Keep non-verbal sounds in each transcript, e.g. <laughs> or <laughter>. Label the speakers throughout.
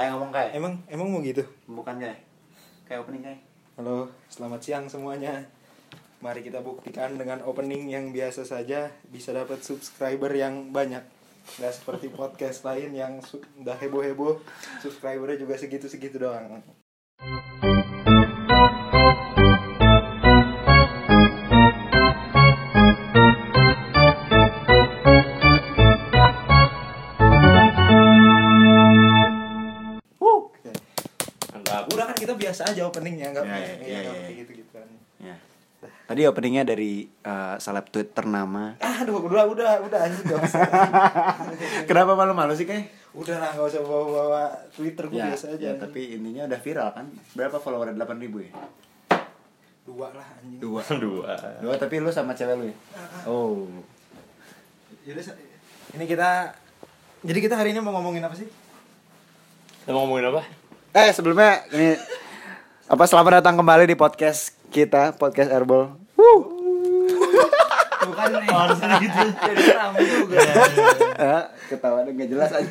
Speaker 1: Kayak ngomong kayak.
Speaker 2: Emang emang mau gitu?
Speaker 1: Bukan kayak. Kayak opening kayak.
Speaker 2: Halo, selamat siang semuanya. Mari kita buktikan dengan opening yang biasa saja bisa dapat subscriber yang banyak. Gak seperti <laughs> podcast lain yang su- udah heboh-heboh, subscribernya juga segitu-segitu doang. Openingnya, nggak
Speaker 1: Ya,
Speaker 2: ya,
Speaker 1: ya, ya, ya, ya.
Speaker 2: gitu-gitu kan.
Speaker 1: Ya. Tadi openingnya dari uh, seleb tweet ternama.
Speaker 2: Aduh, udah, udah, udah, anjing gak usah. <laughs>
Speaker 1: Kenapa malu-malu sih kayak?
Speaker 2: udah lah, gak usah bawa-bawa Twitter gue
Speaker 1: Ya,
Speaker 2: biasa aja.
Speaker 1: ya, tapi intinya udah viral kan? Berapa follower? 8000 ribu ya?
Speaker 2: Dua lah anjing.
Speaker 1: Dua. <laughs>
Speaker 3: Dua.
Speaker 1: Dua tapi lu sama cewek lu ya? Oh.
Speaker 2: Yaudah, ini kita jadi kita hari ini mau ngomongin apa sih?
Speaker 3: Kita mau ngomongin apa?
Speaker 1: Eh sebelumnya ini apa selamat datang kembali di podcast kita podcast Airball.
Speaker 2: Bukan nih.
Speaker 3: Harusnya gitu.
Speaker 2: Jadi rame juga.
Speaker 1: Eh, ketawa nggak jelas aja.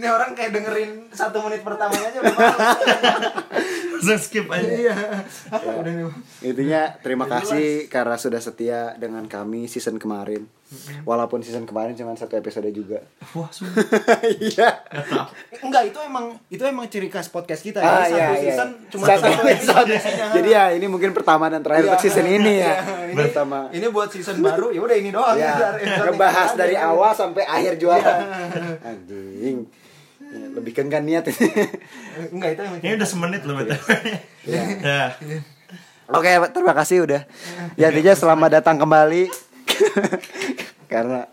Speaker 2: Ini orang kayak dengerin satu menit pertamanya aja udah. <laughs>
Speaker 3: Langsung skip aja.
Speaker 2: Iya. Udah nih.
Speaker 1: Intinya terima kasih karena sudah setia dengan kami season kemarin. Walaupun season kemarin cuma satu episode juga.
Speaker 3: Wah. <laughs>
Speaker 1: Iya.
Speaker 2: Enggak, itu emang itu emang ciri khas podcast kita
Speaker 1: Ah,
Speaker 2: Jadi
Speaker 1: iya,
Speaker 2: satu
Speaker 1: iya.
Speaker 2: season cuma
Speaker 1: Satu
Speaker 2: satu
Speaker 1: episode. <laughs> Jadi ya ini mungkin pertama dan terakhir
Speaker 2: Iya.
Speaker 1: untuk season ini ya.
Speaker 2: Iya, ini,
Speaker 1: Pertama.
Speaker 2: Ini buat season baru, ya udah ini doang.
Speaker 1: Ya, ngebahas dari awal sampai akhir.
Speaker 2: Iya.
Speaker 1: Anjing. Ya, lebih kan niat ini. <laughs>
Speaker 2: Enggak, itu emang
Speaker 3: Ini udah semenit loh, betul. <laughs> Ya.
Speaker 1: Oke, terima kasih udah. Ya, intinya selamat datang kembali. <laughs> Karena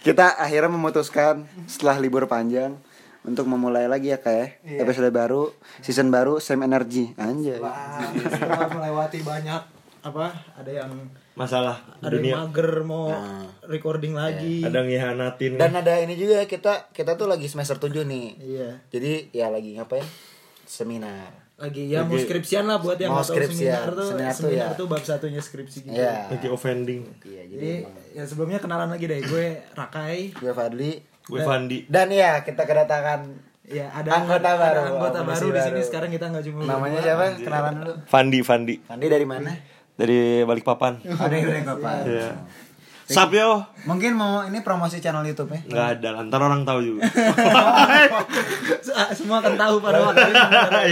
Speaker 1: kita akhirnya memutuskan setelah libur panjang untuk memulai lagi ya kayak
Speaker 2: Iya.
Speaker 1: episode baru, season baru, same energy. Anjay.
Speaker 2: Wah, setelah melewati banyak apa ada yang
Speaker 3: Masalah
Speaker 2: ada yang
Speaker 3: dunia.
Speaker 2: mager mau
Speaker 1: Nah.
Speaker 2: recording lagi
Speaker 3: Ada yang ngianatin.
Speaker 1: Dan ada ini juga kita kita tuh lagi semester 7 nih.
Speaker 2: iya
Speaker 1: Jadi ya lagi ngapain? Seminar.
Speaker 2: lagi ya mau skripsian lah buat yang
Speaker 1: Mau
Speaker 2: tahu
Speaker 1: skripsian.
Speaker 2: seminar tuh
Speaker 1: Seminar
Speaker 2: seminar,
Speaker 1: tuh
Speaker 2: tuh,
Speaker 1: ya.
Speaker 2: bab satunya skripsi gitu
Speaker 1: Iya.
Speaker 3: Lagi offending.
Speaker 1: Iya, jadi
Speaker 2: jadi ya sebelumnya kenalan lagi deh gue Rakai
Speaker 1: gue Fadli
Speaker 3: Gue Fandi.
Speaker 1: dan ya kita kedatangan
Speaker 2: ya ada
Speaker 1: Anggota
Speaker 2: ada
Speaker 1: baru,
Speaker 2: anggota baru di sini sekarang kita nggak cuma
Speaker 1: namanya siapa? Kenalan dulu.
Speaker 3: Fandi, Fandi.
Speaker 1: Fandi dari mana?
Speaker 3: Dari Balikpapan.
Speaker 1: Ada yang dari Bapak.
Speaker 3: Iya. Sap yo.
Speaker 1: Mungkin mau ini promosi channel YouTube ya?
Speaker 3: Enggak ada, lah, ntar orang tahu juga.
Speaker 2: Se- <laughs> semua akan tahu pada waktu itu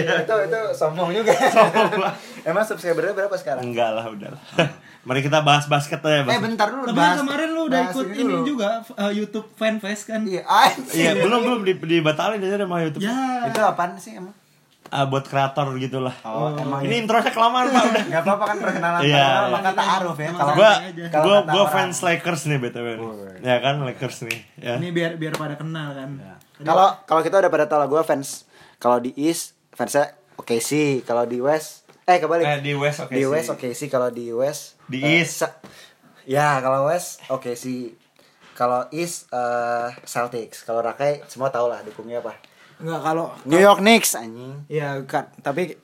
Speaker 3: Iya.
Speaker 1: itu itu sombong juga. Emang subscribernya berapa sekarang?
Speaker 3: Enggak lah, udah lah. <laughs> Mari kita bahas basket aja,
Speaker 1: Eh
Speaker 3: Bang.
Speaker 1: bentar dulu
Speaker 2: tapi
Speaker 1: bahas-
Speaker 2: kemarin lu udah ikut ini, juga uh, YouTube fanfest kan
Speaker 1: Iya.
Speaker 3: Iya, belum belum di, dibatalin aja sama YouTube.
Speaker 2: ya
Speaker 1: Itu apaan sih emang?
Speaker 3: Ah, buat kreator gitulah.
Speaker 1: Oh, emang
Speaker 3: Ini intronya kelamaan, Pak. <laughs> Udah.
Speaker 1: Gak apa-apa kan perkenalan
Speaker 3: Iya.
Speaker 1: perkenalan maka ta'aruf ya. Kalau
Speaker 3: gua gua
Speaker 1: kata
Speaker 3: gua
Speaker 1: orang.
Speaker 3: fans Lakers nih BTW. nih. Ya kan Lakers nih. Ya.
Speaker 2: ini biar biar pada kenal kan
Speaker 1: kalau kalau kita udah pada tahu lah gue fans kalau di East fansnya oke sih, kalau di West eh kebalik.
Speaker 3: Eh, di West oke
Speaker 1: di
Speaker 3: sih.
Speaker 1: West oke sih, kalau di West
Speaker 3: Di
Speaker 1: eh,
Speaker 3: East.
Speaker 1: sa- ya, kalau West oke sih. Kalau East eh, Celtics, kalau Rakai semua tahu lah dukungnya apa.
Speaker 2: Enggak kalau
Speaker 1: New York Knicks anjing.
Speaker 2: ya kan tapi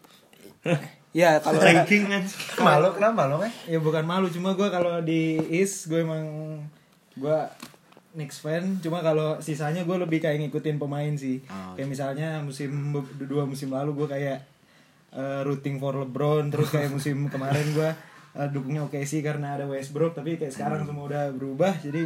Speaker 2: <laughs> ya kalau
Speaker 3: ranking kan.
Speaker 1: Malu kenapa malu eh?
Speaker 2: ya bukan malu cuma gue kalau di East gue emang gue Knicks fan cuma kalau sisanya gue lebih kayak ngikutin pemain sih
Speaker 1: Oh,
Speaker 2: kayak misalnya musim dua musim lalu gue kayak eh, rooting for LeBron terus kayak musim <laughs> kemarin gue eh, dukungnya oke sih karena ada Westbrook tapi kayak sekarang semua udah berubah jadi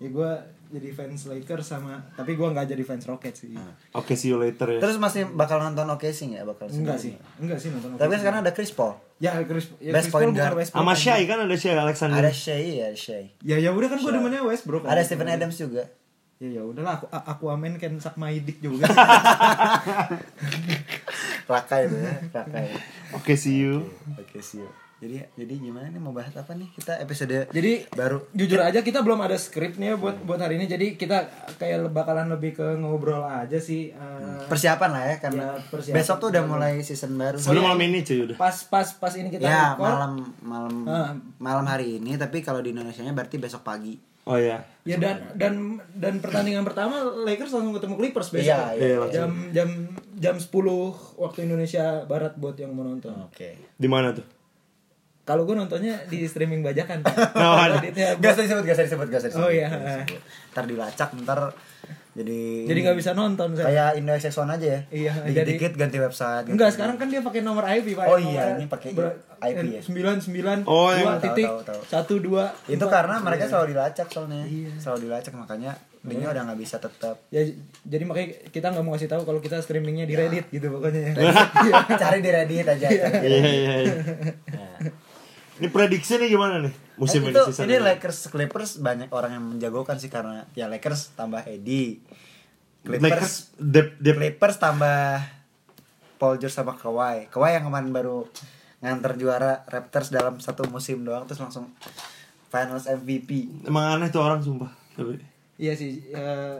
Speaker 2: ya gue jadi fans Lakers sama tapi gue nggak jadi fans Rockets sih
Speaker 3: Oke, see you later ya.
Speaker 1: Terus masih bakal nonton oke sih nggak bakal
Speaker 2: enggak sih enggak sih nonton
Speaker 1: Tapi kan sekarang ada Chris Paul.
Speaker 2: ya Chris ya
Speaker 1: Best
Speaker 2: Chris Paul
Speaker 1: guard.
Speaker 3: Sama
Speaker 2: kan.
Speaker 3: Shai kan ada Shai Alexander.
Speaker 1: Ada Shea, ya ada Shea.
Speaker 2: ya ya udah kan gue demennya Westbrook kan.
Speaker 1: Ada Stephen Adams juga.
Speaker 2: ya ya udahlah aku aku amen kan sak my dick juga
Speaker 1: Raka itu ya, Raka ya.
Speaker 3: Oke, see you.
Speaker 1: Oke sih. Jadi jadi gimana nih mau bahas apa nih? Kita episode
Speaker 2: jadi
Speaker 1: baru.
Speaker 2: jujur aja kita belum ada skrip nih ya buat buat hari ini jadi kita kayak bakalan lebih ke ngobrol aja sih eh,
Speaker 1: Persiapan lah ya karena
Speaker 2: Ya, persiapan.
Speaker 1: besok tuh udah mulai season baru.
Speaker 3: Sebelum malam ini cuy udah.
Speaker 2: pas pas pas ini kita
Speaker 1: ya
Speaker 2: record
Speaker 1: malam malam
Speaker 2: Ah.
Speaker 1: malam hari ini tapi kalau di Indonesia nya berarti besok pagi.
Speaker 3: Oh ya.
Speaker 2: ya dan dan dan pertandingan pertama Lakers langsung ketemu Clippers besok
Speaker 1: Iya, iya,
Speaker 3: langsung.
Speaker 2: jam jam jam 10 waktu Indonesia Barat buat yang mau nonton
Speaker 1: Oke.
Speaker 3: Di mana tuh?
Speaker 2: Kalau gue nontonnya di streaming bajakan <laughs>
Speaker 3: Oh, ada.
Speaker 2: Editnya
Speaker 1: Gak usah disebut, gak usah disebut, gak usah disebut.
Speaker 2: Oh, iya.
Speaker 1: Gak usah disebut. Ntar dilacak, ntar Jadi
Speaker 2: Jadi nggak bisa nonton saya.
Speaker 1: kayak Indo aja ya.
Speaker 2: Iya,
Speaker 1: Dikit
Speaker 2: jadi-
Speaker 1: dikit ganti website. ganti-
Speaker 2: Enggak, sekarang kan dia pakai nomor IP, Pak.
Speaker 1: Oh iya, ini pakai IP ya?
Speaker 2: Sembilan sembilan
Speaker 3: Oh,
Speaker 2: dua
Speaker 3: yang-
Speaker 1: tahu,
Speaker 2: titik satu dua.
Speaker 1: itu karena mereka selalu dilacak soalnya.
Speaker 2: Iya.
Speaker 1: Selalu dilacak makanya linknya udah nggak bisa tetap.
Speaker 2: ya jadi makanya kita nggak mau kasih tahu kalau kita streamingnya di Reddit gitu pokoknya ya. <laughs>
Speaker 1: Cari di Reddit aja. cari di
Speaker 3: Iya
Speaker 1: Reddit. <laughs>
Speaker 3: Ini prediksi nih gimana nih musim
Speaker 1: Eh,
Speaker 3: ini
Speaker 1: itu
Speaker 3: season
Speaker 1: ini
Speaker 3: ini?
Speaker 1: Lakers Clippers banyak orang yang menjagokan sih karena ya Lakers tambah Eddie.
Speaker 3: Lakers
Speaker 1: Clippers
Speaker 3: dep dep
Speaker 1: Clippers tambah Paul George sama Kawhi. Kawhi yang kemarin baru nganter juara Raptors dalam satu musim doang terus langsung Finals MVP.
Speaker 3: emang aneh tuh orang sumpah. Tapi
Speaker 2: Iya sih. eh,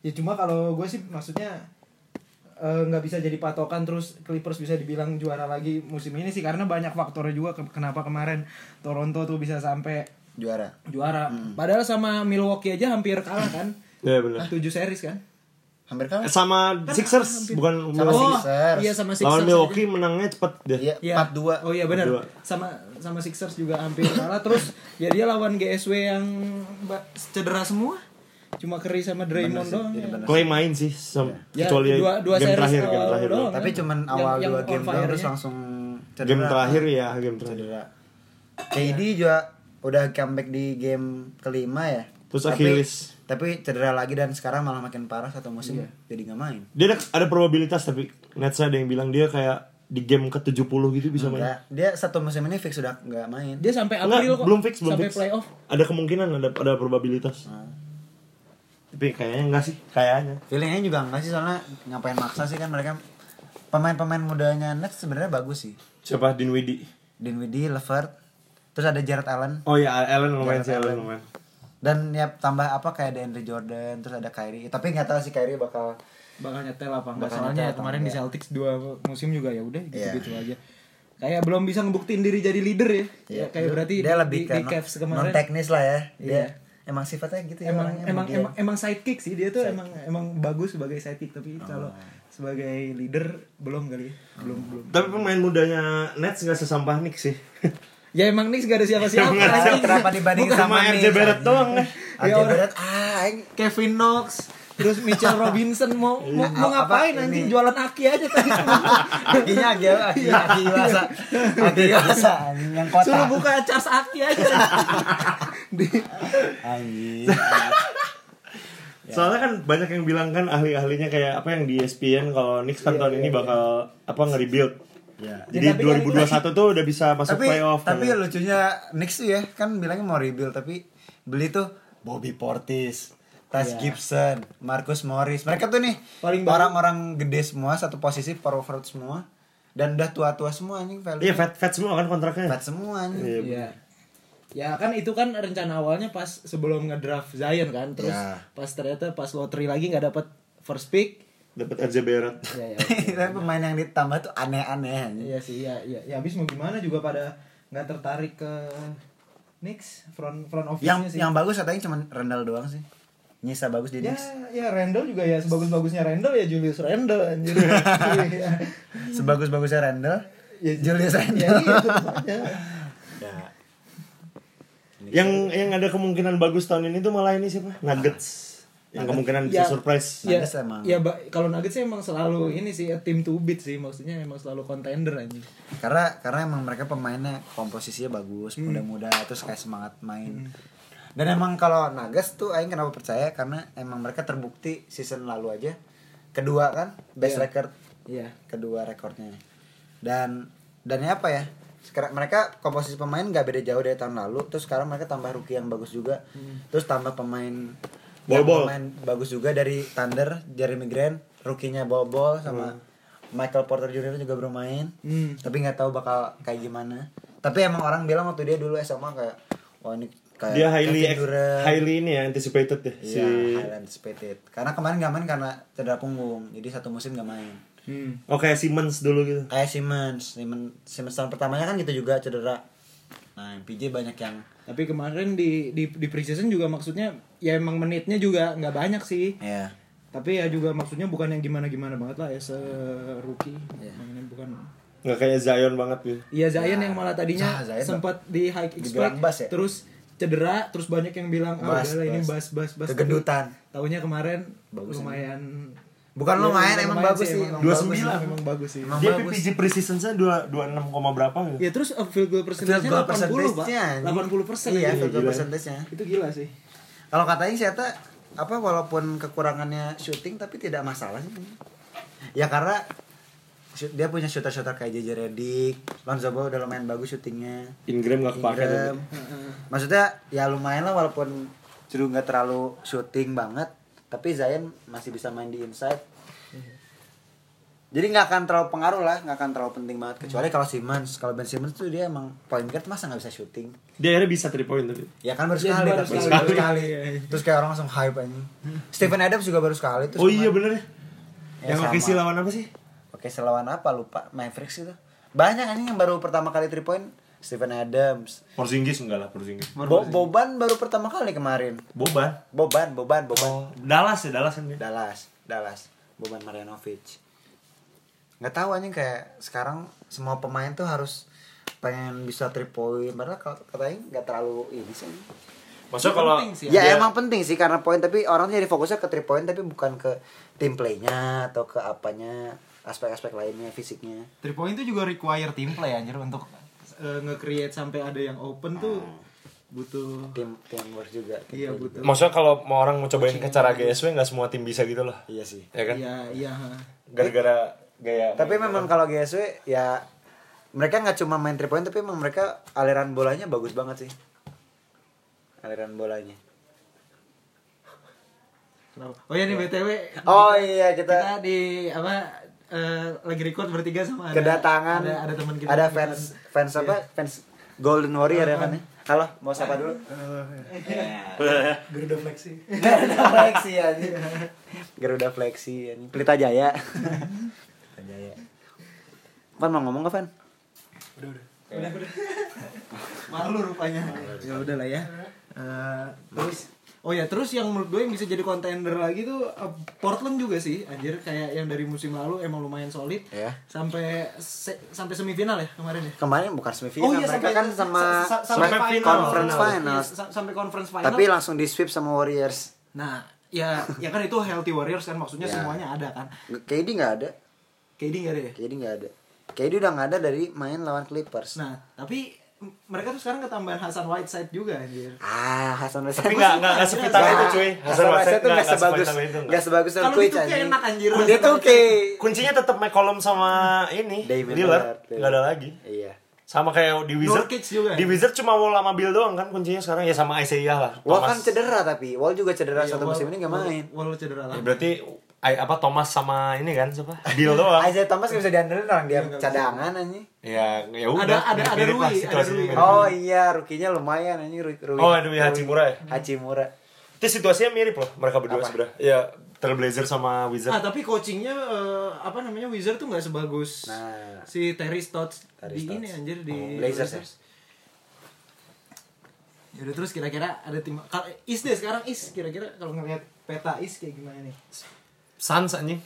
Speaker 2: ya cuma kalau gue sih maksudnya eh, nggak bisa jadi patokan terus Clippers bisa dibilang juara lagi musim ini sih karena banyak faktornya juga ke- kenapa kemarin Toronto tuh bisa sampai
Speaker 1: Juara.
Speaker 2: juara. Padahal sama Milwaukee aja hampir kalah kan.
Speaker 3: ya benar.
Speaker 2: 7 series kan.
Speaker 1: Hampir kalah.
Speaker 3: Sama Sixers bukan
Speaker 1: Sama
Speaker 3: Milwaukee.
Speaker 1: Sixers.
Speaker 2: iya sama Sixers.
Speaker 3: Lawan
Speaker 2: aja.
Speaker 3: Milwaukee menangnya cepet deh.
Speaker 1: Iya,
Speaker 2: Iya.
Speaker 1: 4-2.
Speaker 2: Oh iya benar.
Speaker 3: 4-2.
Speaker 2: Sama sama Sixers juga hampir kalah terus ya dia lawan GSW yang cedera semua. Cuma Curry sama Draymond
Speaker 1: sih,
Speaker 2: doang. ya.
Speaker 3: Clay main sih sam-
Speaker 2: Ya,
Speaker 3: kecuali
Speaker 2: dua- dua
Speaker 3: game terakhir, game terakhir
Speaker 2: doang.
Speaker 3: doang.
Speaker 1: Tapi cuman
Speaker 2: Yang-
Speaker 1: awal
Speaker 2: yang
Speaker 1: dua
Speaker 2: on
Speaker 1: game doang terus langsung cedera.
Speaker 3: Game terakhir ya, game terakhir.
Speaker 1: Cedera. KD juga udah comeback di game kelima ya.
Speaker 3: Terus
Speaker 1: Tapi-
Speaker 3: Achilles.
Speaker 1: Tapi cedera lagi dan sekarang malah makin parah satu musim jadi nggak main.
Speaker 3: Dia ada, ada probabilitas tapi net ada yang bilang dia kayak di game ke-70 gitu bisa main.
Speaker 1: Enggak, dia satu musim ini fix sudah nggak main.
Speaker 2: Dia sampai
Speaker 3: Enggak,
Speaker 2: April kok.
Speaker 3: belum fix, belum
Speaker 2: sampai
Speaker 3: fix.
Speaker 2: playoff.
Speaker 3: Ada kemungkinan ada ada probabilitas.
Speaker 1: Hmm.
Speaker 3: Tapi kayaknya enggak sih, kayaknya.
Speaker 1: Feelingnya juga enggak sih soalnya ngapain maksa sih kan mereka pemain-pemain mudanya Nets sebenarnya bagus sih.
Speaker 3: Siapa Dinwiddie?
Speaker 1: Dinwiddie, Levert, terus ada Jared Allen
Speaker 3: Oh ya, Allen lumayan sih, Allen lumayan.
Speaker 1: dan ya tambah apa kayak DeAndre Jordan, terus ada Kyrie. Tapi nggak tahu sih Kyrie bakal
Speaker 2: bakal nyetel apa enggak soalnya
Speaker 1: apa
Speaker 2: kemarin di. Celtics dua musim juga ya udah
Speaker 1: Iya.
Speaker 2: gitu-gitu aja kayak belum bisa ngebuktiin diri jadi leader ya, ya kayak berarti
Speaker 1: dia
Speaker 2: di,
Speaker 1: lebih
Speaker 2: di,
Speaker 1: ke
Speaker 2: di Cavs kemarin
Speaker 1: non teknis lah ya. Dia
Speaker 2: Iya.
Speaker 1: Emang sifatnya gitu ya.
Speaker 2: emang
Speaker 1: orangnya,
Speaker 2: emang
Speaker 1: dia.
Speaker 2: emang emang sidekick sih dia tuh emang emang bagus sebagai sidekick tapi kalau sebagai leader belum kali ya. belum belum
Speaker 3: Tapi pemain mudanya Nets nggak sesampah Knicks sih. <laughs>
Speaker 2: ya emang Knicks gak ada siapa-siapa.
Speaker 1: Kenapa dibandingin
Speaker 3: Bukan
Speaker 1: sama
Speaker 3: sama RJ Barrett doang nih.
Speaker 1: RJ Barrett ah
Speaker 2: Kevin Knox terus Mitchell <laughs> Robinson mau mau, mau
Speaker 1: Apa
Speaker 2: ngapain
Speaker 1: ini?
Speaker 2: anjing jualan aki aja tadi <laughs>
Speaker 1: Akinya <laughs> Aki, Aki, Aki Iwasa. Aki anjing, yang kota.
Speaker 2: suruh buka charge aki aja di
Speaker 1: Anjing.
Speaker 3: Soalnya kan banyak yang bilang kan ahli-ahlinya kayak apa yang di ESPN kalau Knicks kan tahun ini bakal apa nge-rebuild.
Speaker 1: Ya.
Speaker 3: Jadi
Speaker 2: Ya, tapi kan
Speaker 3: 2021 tuh udah bisa masuk
Speaker 1: tapi
Speaker 3: playoff.
Speaker 1: tapi
Speaker 3: kan.
Speaker 1: lucunya Knicks tuh ya kan bilangnya mau rebuild tapi beli tuh Bobby Portis, Taj
Speaker 2: Iya.
Speaker 1: Gibson, Marcus Morris. Mereka tuh nih
Speaker 2: Paling
Speaker 1: orang-orang gede semua satu posisi power forward semua dan udah tua-tua semua anjing value.
Speaker 3: Iya, fat fat semua kan kontraknya.
Speaker 1: Fat semua anjing.
Speaker 3: Iya.
Speaker 2: Iya. Ya kan itu kan rencana awalnya pas sebelum ngedraft Zion kan, terus
Speaker 1: Ya.
Speaker 2: pas ternyata pas lottery lagi nggak dapet first pick.
Speaker 3: Dapat RJ Barrett.
Speaker 2: Ya ya. <laughs>
Speaker 1: Tapi pemain yang ditambah tuh aneh-aneh.
Speaker 2: Iya sih, ya, ya, ya habis mau gimana juga pada nggak tertarik ke Knicks front front office-nya
Speaker 1: Yang
Speaker 2: sih.
Speaker 1: yang bagus katanya cuma Randall doang sih. Nyisa bagus di
Speaker 2: ya
Speaker 1: Knicks.
Speaker 2: ya Randall juga ya sebagus-bagusnya Randall ya Julius Randall anjir. <laughs> Iya.
Speaker 1: Sebagus-bagusnya Randall.
Speaker 2: Ya,
Speaker 1: Julius
Speaker 2: ya,
Speaker 1: Randall.
Speaker 2: iya, makanya.
Speaker 1: Ya.
Speaker 3: Yang yang ada kemungkinan bagus tahun ini tuh malah ini siapa? Nuggets. Yang kemungkinan bisa
Speaker 2: Ya.
Speaker 3: surprise.
Speaker 2: Ya,
Speaker 1: Nuggets emang.
Speaker 2: ya kalau Nuggets sih emang selalu ini sih tim to beat sih maksudnya emang selalu contender anjir.
Speaker 1: karena karena emang mereka pemainnya komposisinya bagus
Speaker 2: Hmm.
Speaker 1: muda-muda terus kayak semangat main dan emang kalau Nuggets tuh Aing kenapa percaya? Karena emang mereka terbukti season lalu aja. Kedua kan best
Speaker 2: Iya.
Speaker 1: record.
Speaker 2: Iya.
Speaker 1: kedua rekornya. Dan dan ya apa ya? Sekarang mereka komposisi pemain nggak beda jauh dari tahun lalu. Terus sekarang mereka tambah rookie yang bagus juga. Terus tambah pemain yang
Speaker 3: Bol-bol.
Speaker 1: pemain bagus juga dari Thunder Jeremy Grant rookie-nya bol-bol sama Michael Porter Jr juga bermain.
Speaker 2: Hmm.
Speaker 1: tapi nggak tahu bakal kayak gimana. Tapi emang orang bilang waktu dia dulu SMA kayak wah ini kayak
Speaker 3: Dia highly
Speaker 1: Kevin Durant.
Speaker 3: highly ini ya anticipated ya si
Speaker 1: Iya, highly anticipated. Karena kemarin nggak main karena cedera punggung, jadi satu musim nggak main.
Speaker 2: Hmm.
Speaker 3: Oh kayak Simmons dulu gitu.
Speaker 1: Kayak Simmons, Simmons, Simmons tahun pertamanya kan gitu juga cedera. Nah, PJ banyak yang
Speaker 2: Tapi kemarin di di di preseason juga maksudnya ya emang menitnya juga nggak banyak sih.
Speaker 1: ya
Speaker 2: Tapi ya juga maksudnya bukan yang gimana-gimana banget lah ya se rookie.
Speaker 1: Iya.
Speaker 2: Mainnya bukan
Speaker 3: Nggak kayak Zion banget gitu.
Speaker 2: Iya Zion yang malah tadinya sempat di high expect
Speaker 1: ya?
Speaker 2: terus cedera terus banyak yang bilang ah
Speaker 1: Bas,
Speaker 2: udahlah ini
Speaker 1: bas.
Speaker 2: bas bas
Speaker 1: Kegendutan.
Speaker 2: tahunya kemarin
Speaker 1: Bagus
Speaker 2: lumayan
Speaker 1: Bukan
Speaker 2: Iya,
Speaker 1: lumayan, emang bagus sih.
Speaker 2: emang
Speaker 3: 29.
Speaker 2: bagus sih, emang bagus sih
Speaker 1: Emang
Speaker 3: Dia
Speaker 1: bagus.
Speaker 3: PPG 2 26, koma berapa gitu.
Speaker 2: ya terus uh, field goal percentage
Speaker 1: Field goal
Speaker 2: 80 pak
Speaker 1: percentage-nya, anjing.
Speaker 2: 80 persen
Speaker 1: Iya, field goal percentage-nya.
Speaker 2: itu gila sih
Speaker 1: Kalau katanya sih Eta apa walaupun kekurangannya shooting tapi tidak masalah sih. Ya karena dia punya shooter-shooter kayak JJ Redick, Lonzo Ball udah lumayan bagus shootingnya.
Speaker 3: Ingram gak kepake
Speaker 1: Ingram. Maksudnya ya lumayan lah walaupun Drew nggak terlalu shooting banget, tapi Zion masih bisa main di inside. Jadi nggak akan terlalu pengaruh lah, nggak akan terlalu penting banget. Kecuali kalau Simmons, kalau Ben Simmons tuh dia emang point guard masa nggak bisa shooting.
Speaker 3: Dia akhirnya bisa 3 point tapi.
Speaker 1: Ya kan baru
Speaker 2: Iya,
Speaker 1: sekali,
Speaker 2: baru
Speaker 1: tapi
Speaker 2: sekali.
Speaker 1: baru sekali. Terus kayak orang langsung hype anjing. Stephen Adams juga baru sekali terus
Speaker 3: Oh iya bener ya.
Speaker 1: Ya,
Speaker 3: yang
Speaker 1: sama.
Speaker 3: OKC lawan apa sih?
Speaker 1: Oke, selawan apa lupa Mavericks itu. Banyak anjing yang baru pertama kali 3 point Stephen Adams.
Speaker 3: Porzingis enggak lah Porzingis.
Speaker 1: Bo- Boban baru pertama kali kemarin.
Speaker 3: Boban.
Speaker 1: Boban, Boban, Boban.
Speaker 3: Oh, Dallas ya, Dallas kan.
Speaker 1: Dallas, Dallas, Boban Marjanovic. Nggak tahu anjing kayak sekarang semua pemain tuh harus pengen bisa 3 point padahal kalau katanya nggak terlalu ini sih.
Speaker 3: Maksudnya kalau
Speaker 2: sih,
Speaker 1: Ya
Speaker 3: dia-
Speaker 1: emang penting sih karena poin tapi orang jadi fokusnya ke 3 point tapi bukan ke team playnya atau ke apanya aspek-aspek lainnya fisiknya.
Speaker 2: Three point itu juga require team play anjir untuk uh, nge-create sampai ada yang open tuh butuh
Speaker 1: Tim teamwork juga.
Speaker 2: iya butuh.
Speaker 3: Maksudnya kalau mau orang mau cobain ke cara GSW nggak semua tim bisa gitu loh.
Speaker 1: Iya sih.
Speaker 3: Ya kan?
Speaker 2: Iya, iya.
Speaker 3: Gara-gara gaya.
Speaker 1: Tapi memang kalau GSW ya mereka nggak cuma main 3 point tapi memang mereka aliran bolanya bagus banget sih. Aliran bolanya.
Speaker 2: Kenapa? Oh ya nih BTW.
Speaker 1: Oh iya kita,
Speaker 2: kita di apa eh, lagi record bertiga sama ada
Speaker 1: kedatangan
Speaker 2: ada, ada teman kita
Speaker 1: ada
Speaker 2: Kita-
Speaker 1: fans fans apa? Fans Golden Warrior ya kan halo mau sapa dulu? <laughs>
Speaker 2: Garuda Flexi.
Speaker 1: Garuda Flexi ya Garuda Flexi ya Pelita Jaya. Pelita Jaya. Van mau ngomong gak Van?
Speaker 2: udah udah. Udah udah. <laughs> Malu rupanya. Ya udah lah ya. Eh, terus oh ya terus yang menurut gue yang bisa jadi contender lagi tuh eh, Portland juga sih anjir kayak yang dari musim lalu emang lumayan solid
Speaker 1: Ya.
Speaker 2: sampai se- sampai semifinal ya kemarin ya
Speaker 1: Kemarin bukan semifinal
Speaker 2: Oh iya,
Speaker 1: mereka
Speaker 2: sampai-
Speaker 1: kan sama,
Speaker 2: sa- sa-
Speaker 1: sama
Speaker 2: sampai final.
Speaker 1: conference
Speaker 3: Final.
Speaker 1: final.
Speaker 2: Sa- sampai conference final
Speaker 1: Tapi langsung di sweep sama Warriors.
Speaker 2: nah ya ya kan itu healthy warriors kan maksudnya
Speaker 1: Ya.
Speaker 2: semuanya ada kan
Speaker 1: KD nggak ada.
Speaker 2: KD nggak ada ya
Speaker 1: KD nggak ada. KD udah nggak ada dari main lawan Clippers.
Speaker 2: nah tapi mereka tuh sekarang ketambahan Hasan Whiteside juga anjir
Speaker 1: Ah, Hasan Wesson.
Speaker 3: Tapi nggak nggak nggak sepital itu cuy.
Speaker 1: Hasan Wesson tuh nggak sebagus
Speaker 3: sepital itu, nggak.
Speaker 1: nggak sebagus
Speaker 2: Kalau 2K
Speaker 1: anjing.
Speaker 2: enak, anjir.
Speaker 1: Dia tuh kayak
Speaker 3: Kuncinya tetap McCollum sama <laughs> ini
Speaker 1: Damian
Speaker 3: Lillard.
Speaker 1: Lillard.
Speaker 3: Nggak ada lagi.
Speaker 1: Iya.
Speaker 3: Sama kayak di Wizard.
Speaker 2: Juga.
Speaker 3: Di Wizard cuma Wall sama Bill doang kan kuncinya sekarang ya sama Isaiah lah.
Speaker 1: Wall kan cedera tapi Wall juga cedera
Speaker 2: Iya,
Speaker 1: satu musim ini nggak
Speaker 2: Wall-
Speaker 1: main.
Speaker 2: Wall cedera
Speaker 3: Ya,
Speaker 2: lagi.
Speaker 3: berarti I, apa Thomas sama ini kan siapa? Bill doang.
Speaker 1: Isaiah Thomas nggak bisa diandelin orang dia
Speaker 2: Iya,
Speaker 1: cadangan anjing.
Speaker 3: ya ya udah.
Speaker 2: Ada- ada- ada
Speaker 3: lah
Speaker 2: Rui, ada Rui.
Speaker 1: Oh iya, rukinya lumayan anjing Rui. Rui
Speaker 3: Oh, ada Rui Hachimura ya?
Speaker 1: Hachimura.
Speaker 3: Itu situasinya mirip loh mereka berdua
Speaker 1: Apa?
Speaker 3: sebenarnya. Ya Trailblazer sama Wizard.
Speaker 2: Ah tapi coachingnya eh, apa namanya Wizard tuh nggak sebagus
Speaker 1: Nah.
Speaker 2: si Terry Stotts
Speaker 1: Terry
Speaker 2: di
Speaker 1: Stotts.
Speaker 2: ini anjir di
Speaker 1: Oh, Blazers ya?
Speaker 2: Yaudah terus kira-kira ada tim kalau Is deh sekarang Is kira-kira kalau ngeliat peta Is kayak gimana nih?
Speaker 3: Suns anjing.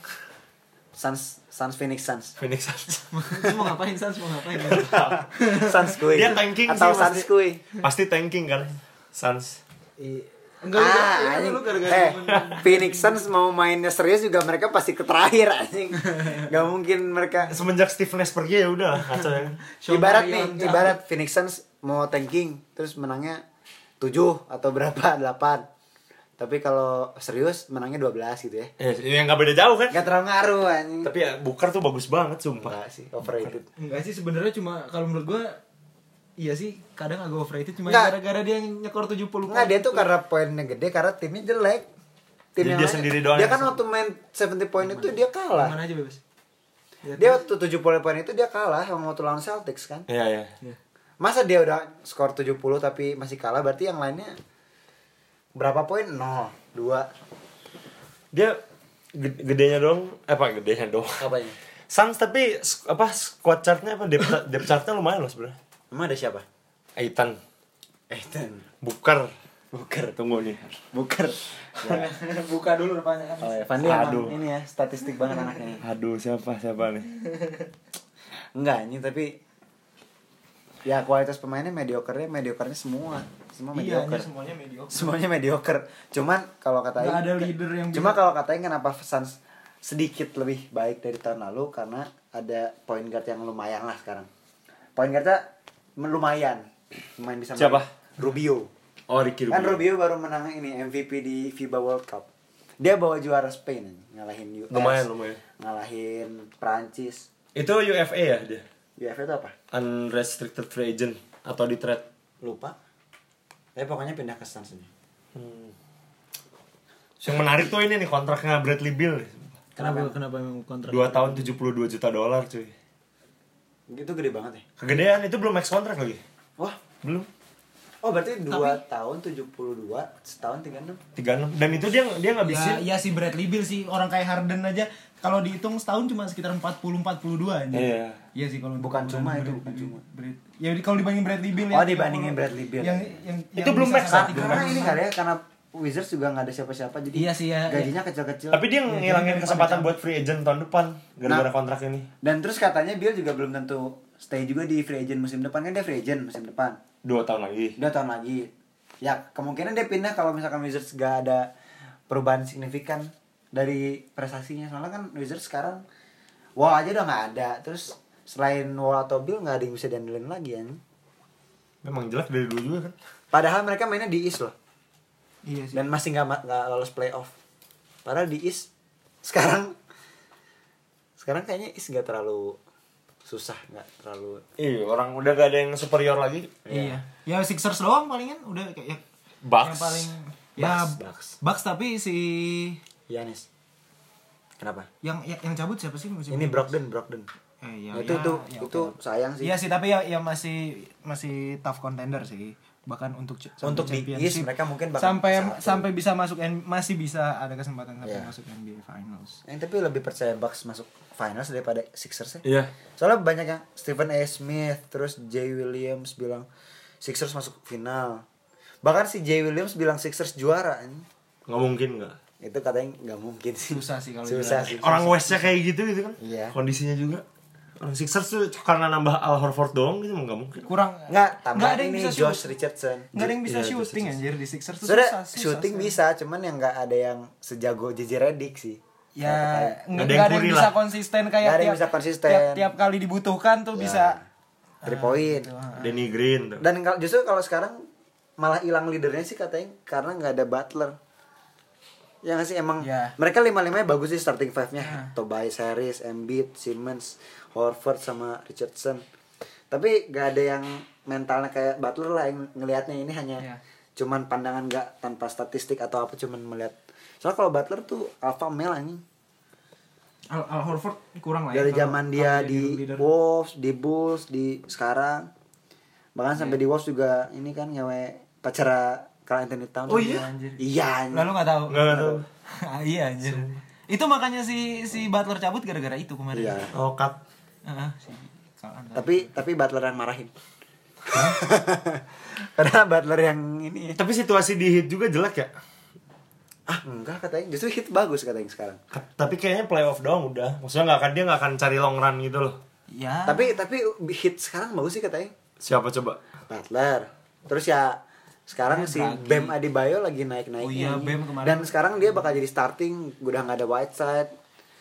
Speaker 1: Suns Suns Phoenix Suns.
Speaker 3: Phoenix Suns.
Speaker 2: Mau ngapain Sans mau ngapain?
Speaker 1: Suns kui.
Speaker 3: Dia tanking
Speaker 1: Atau
Speaker 3: sih
Speaker 1: Suns
Speaker 3: pasti.
Speaker 1: kui.
Speaker 3: Pasti tanking kan. Suns.
Speaker 2: I- Enggak
Speaker 1: Ah, anjing.
Speaker 2: lu gara-gara
Speaker 1: eh, Phoenix Suns mau mainnya serius juga mereka pasti ke terakhir anjing. <laughs> Gak mungkin mereka
Speaker 3: Semenjak Steve Nash pergi ya udah kacau ya.
Speaker 1: Ibarat nih, ibarat Phoenix Suns mau tanking terus menangnya 7 atau berapa 8. Tapi kalau serius menangnya 12 gitu ya.
Speaker 3: Ya, yang nggak beda jauh kan.
Speaker 1: Gak terlalu ngaruh anjing.
Speaker 3: Tapi ya Booker tuh bagus banget sumpah.
Speaker 1: Enggak sih, overrated.
Speaker 2: Enggak sih sebenarnya cuma kalau menurut gua iya sih kadang agak overrated cuma gara-gara dia nyekor 70 poin.
Speaker 1: Enggak, dia tuh karena poinnya gede karena timnya jelek. Tim
Speaker 3: dia sendiri doang
Speaker 1: Dia kan waktu main 70 point itu dia kalah.
Speaker 2: Mana aja bebas. Ya,
Speaker 1: Dia waktu 70 poin itu dia kalah sama waktu lawan Celtics kan.
Speaker 3: Iya ya.
Speaker 2: Iya.
Speaker 1: Masa dia udah skor 70 tapi masih kalah berarti yang lainnya berapa poin? 0, 2.
Speaker 3: Dia ged- gedenya dong, eh apa gedenya dong.
Speaker 1: Apanya?
Speaker 3: Suns tapi apa squad chartnya apa depth, depth chartnya lumayan loh sebenarnya.
Speaker 1: Emang ada siapa?
Speaker 3: Aitan,
Speaker 1: Ethan.
Speaker 3: Booker,
Speaker 1: Buker.
Speaker 3: tunggu nih.
Speaker 1: Buker. <laughs>
Speaker 2: Buka dulu depannya.
Speaker 1: Oh ya, Fandi
Speaker 3: Aduh.
Speaker 1: ini ya, statistik banget anaknya.
Speaker 3: Aduh siapa siapa nih?
Speaker 1: Enggak, ini tapi ya kualitas pemainnya mediocre-nya mediocre-nya semua. Semua
Speaker 2: Iya,
Speaker 1: mediocre
Speaker 2: semuanya mediocre.
Speaker 1: semuanya mediocre cuman kalau kata Aing-
Speaker 2: ada leader yang
Speaker 1: cuma kalau katain kenapa Suns sedikit lebih baik dari tahun lalu karena ada point guard yang lumayan lah sekarang point guardnya lumayan lumayan bisa main.
Speaker 3: Siapa?
Speaker 1: Rubio
Speaker 3: Oh, Ricky
Speaker 1: kan
Speaker 3: Rubio.
Speaker 1: Rubio baru menang ini MVP di FIBA World Cup dia bawa juara Spain ngalahin US
Speaker 3: Lumayan, lumayan.
Speaker 1: ngalahin Prancis
Speaker 3: Itu UFA ya dia?
Speaker 1: UFA itu apa
Speaker 3: Unrestricted free agent atau di trade?
Speaker 1: lupa tapi pokoknya pindah ke Suns ini
Speaker 3: Hmm. Yang menarik tuh ini nih kontraknya Bradley Beal.
Speaker 2: Kenapa kenapa emang kontrak?
Speaker 3: 2 tahun 72 juta dolar cuy.
Speaker 1: itu gede banget ya
Speaker 3: Kegedean itu belum max kontrak lagi.
Speaker 1: wah
Speaker 3: Belum.
Speaker 1: Oh berarti 2 tahun 72 setahun 36
Speaker 3: 36 dan itu dia dia ngabisin
Speaker 2: Ya, ya si Bradley Bill sih orang kayak Harden aja kalau dihitung setahun cuma sekitar 40 42 aja.
Speaker 3: Iya.
Speaker 2: Iya sih kalau
Speaker 1: Bukan cuma
Speaker 2: Brad-
Speaker 1: itu, bukan cuma.
Speaker 2: Brad- ya kalau dibandingin Bradley Bill
Speaker 1: Oh,
Speaker 2: yang-
Speaker 1: dibandingin Bradley Beal.
Speaker 2: Yang, yang,
Speaker 3: Itu
Speaker 2: yang
Speaker 3: belum
Speaker 2: bisa
Speaker 3: max,
Speaker 1: karena ini kali ya karena Wizards juga nggak ada siapa-siapa jadi
Speaker 2: Iya sih, ya,
Speaker 1: gajinya kecil-kecil
Speaker 3: Tapi dia
Speaker 2: Iya,
Speaker 3: ngilangin kesempatan
Speaker 2: depan
Speaker 3: buat free agent tahun depan gara-gara
Speaker 1: Nah.
Speaker 3: kontrak ini.
Speaker 1: dan terus katanya Bill juga belum tentu stay juga di free agent musim depan kan dia free agent musim depan
Speaker 3: Dua tahun lagi.
Speaker 1: dua tahun lagi ya kemungkinan dia pindah kalau misalkan Wizards gak ada perubahan signifikan dari prestasinya soalnya kan Wizards sekarang Wall aja udah nggak ada terus selain Wall atau Bill nggak ada yang bisa diandelin lagi ya
Speaker 3: Memang jelek dari dulu juga kan.
Speaker 1: padahal mereka mainnya di East loh
Speaker 2: Iya sih.
Speaker 1: dan masih nggak nggak lolos playoff padahal di East sekarang sekarang kayaknya East nggak terlalu susah nggak terlalu
Speaker 3: Iya, orang udah gak ada yang superior lagi.
Speaker 2: Iya. Ya Sixers doang palingan udah kayak
Speaker 3: Bucks.
Speaker 2: yang paling ya
Speaker 1: Bucks, Bucks.
Speaker 2: Bucks tapi si
Speaker 1: Yanis kenapa
Speaker 2: yang yang, yang cabut siapa sih musim
Speaker 1: ini Brogdon Brogdon
Speaker 2: Eh, ya,
Speaker 1: Nah, itu
Speaker 2: ya,
Speaker 1: itu
Speaker 2: ya,
Speaker 1: itu
Speaker 2: oke.
Speaker 1: sayang sih
Speaker 2: Iya sih, tapi ya, ya masih masih tough contender sih. Bahkan untuk
Speaker 1: Untuk di East mereka mungkin bakal
Speaker 2: sampai
Speaker 1: satu.
Speaker 2: sampai bisa masuk N- masih bisa ada kesempatan sampai
Speaker 1: Iya.
Speaker 2: masuk NBA Finals.
Speaker 1: yang tapi lebih percaya Bucks masuk finals daripada Sixers ya
Speaker 3: Iya.
Speaker 1: soalnya banyak yang Stephen A. Smith terus Jay Williams bilang Sixers masuk final bahkan si Jay Williams bilang Sixers juara ini
Speaker 3: Nggak mungkin nggak.
Speaker 1: itu katanya nggak mungkin sih
Speaker 2: Susah sih kalau
Speaker 1: susah sih
Speaker 3: Orang Westnya kayak gitu gitu kan.
Speaker 1: Iya.
Speaker 3: Kondisinya juga. Sixers tuh karena nambah Al Horford doang gitu nggak mungkin.
Speaker 2: Kurang
Speaker 1: nggak tambah
Speaker 2: nggak ada yang
Speaker 1: ini
Speaker 2: bisa
Speaker 1: Josh
Speaker 2: shoot.
Speaker 1: Richardson
Speaker 2: Nggak ada yang bisa
Speaker 3: Iya,
Speaker 2: shooting
Speaker 3: Josh
Speaker 2: anjir di Sixers tuh
Speaker 1: Sudah
Speaker 2: susah, susah
Speaker 1: shooting
Speaker 2: sekali.
Speaker 1: bisa, cuman yang nggak ada yang sejago JJ Redick sih.
Speaker 2: Ya,
Speaker 3: Nggak ada
Speaker 2: ada
Speaker 3: yang
Speaker 2: bisa
Speaker 3: lah.
Speaker 2: konsisten kayak
Speaker 1: Nggak ada yang
Speaker 2: tiap-
Speaker 1: bisa konsisten.
Speaker 2: Tiap, tiap kali dibutuhkan tuh
Speaker 1: Ya,
Speaker 2: bisa
Speaker 1: three point.
Speaker 2: gitu, ah.
Speaker 3: Danny Green tuh.
Speaker 1: Dan kalau justru kalau sekarang malah hilang leadernya sih katanya karena nggak ada Butler. Ya nggak sih emang
Speaker 2: Ya.
Speaker 1: mereka lima limanya bagus sih starting five nya. Tobias Harris, Embiid, Simmons, Horford sama Richardson. Tapi nggak ada yang mentalnya kayak Butler lah yang ngelihatnya ini hanya
Speaker 2: Ya.
Speaker 1: cuman pandangan nggak tanpa statistik atau apa cuman melihat. Soalnya kalau Butler tuh alpha male anjing.
Speaker 2: Al, Al Horford kurang lah ya
Speaker 1: Dari
Speaker 2: kalau-
Speaker 1: zaman
Speaker 2: kalau
Speaker 1: dia di
Speaker 2: leader.
Speaker 1: Wolves, di Bulls, di sekarang. Bahkan
Speaker 2: Iya.
Speaker 1: sampai di Wolves juga ini kan ngewe pacara Carl Anthony Towns.
Speaker 3: Oh iya?
Speaker 2: Anjir.
Speaker 1: Iya. anjing.
Speaker 2: Lalu nggak tahu.
Speaker 3: Nggak tahu. <laughs>
Speaker 2: Ah, iya anjir. Itu makanya si si Butler cabut gara-gara itu kemarin.
Speaker 1: Iya.
Speaker 3: Oh cut.
Speaker 2: Si Anthony.
Speaker 1: Tapi tapi Butler yang marahin. <laughs> Karena Butler yang ini
Speaker 3: Tapi situasi di hit juga jelek ya.
Speaker 1: ah enggak katanya justru hit bagus katanya sekarang.
Speaker 3: K- Tapi kayaknya playoff doang udah. Maksudnya nggak akan dia nggak akan cari long run gitu loh.
Speaker 2: ya.
Speaker 1: Tapi tapi hit sekarang bagus sih katanya.
Speaker 3: Siapa coba?
Speaker 1: Butler. Terus ya sekarang
Speaker 2: Ya,
Speaker 1: si
Speaker 2: Draghi.
Speaker 1: Bam Adebayo lagi naik-naiknya.
Speaker 2: Oh iya,
Speaker 1: nih.
Speaker 2: Bam kemarin.
Speaker 1: Dan sekarang dia bakal jadi starting, udah nggak ada Whiteside.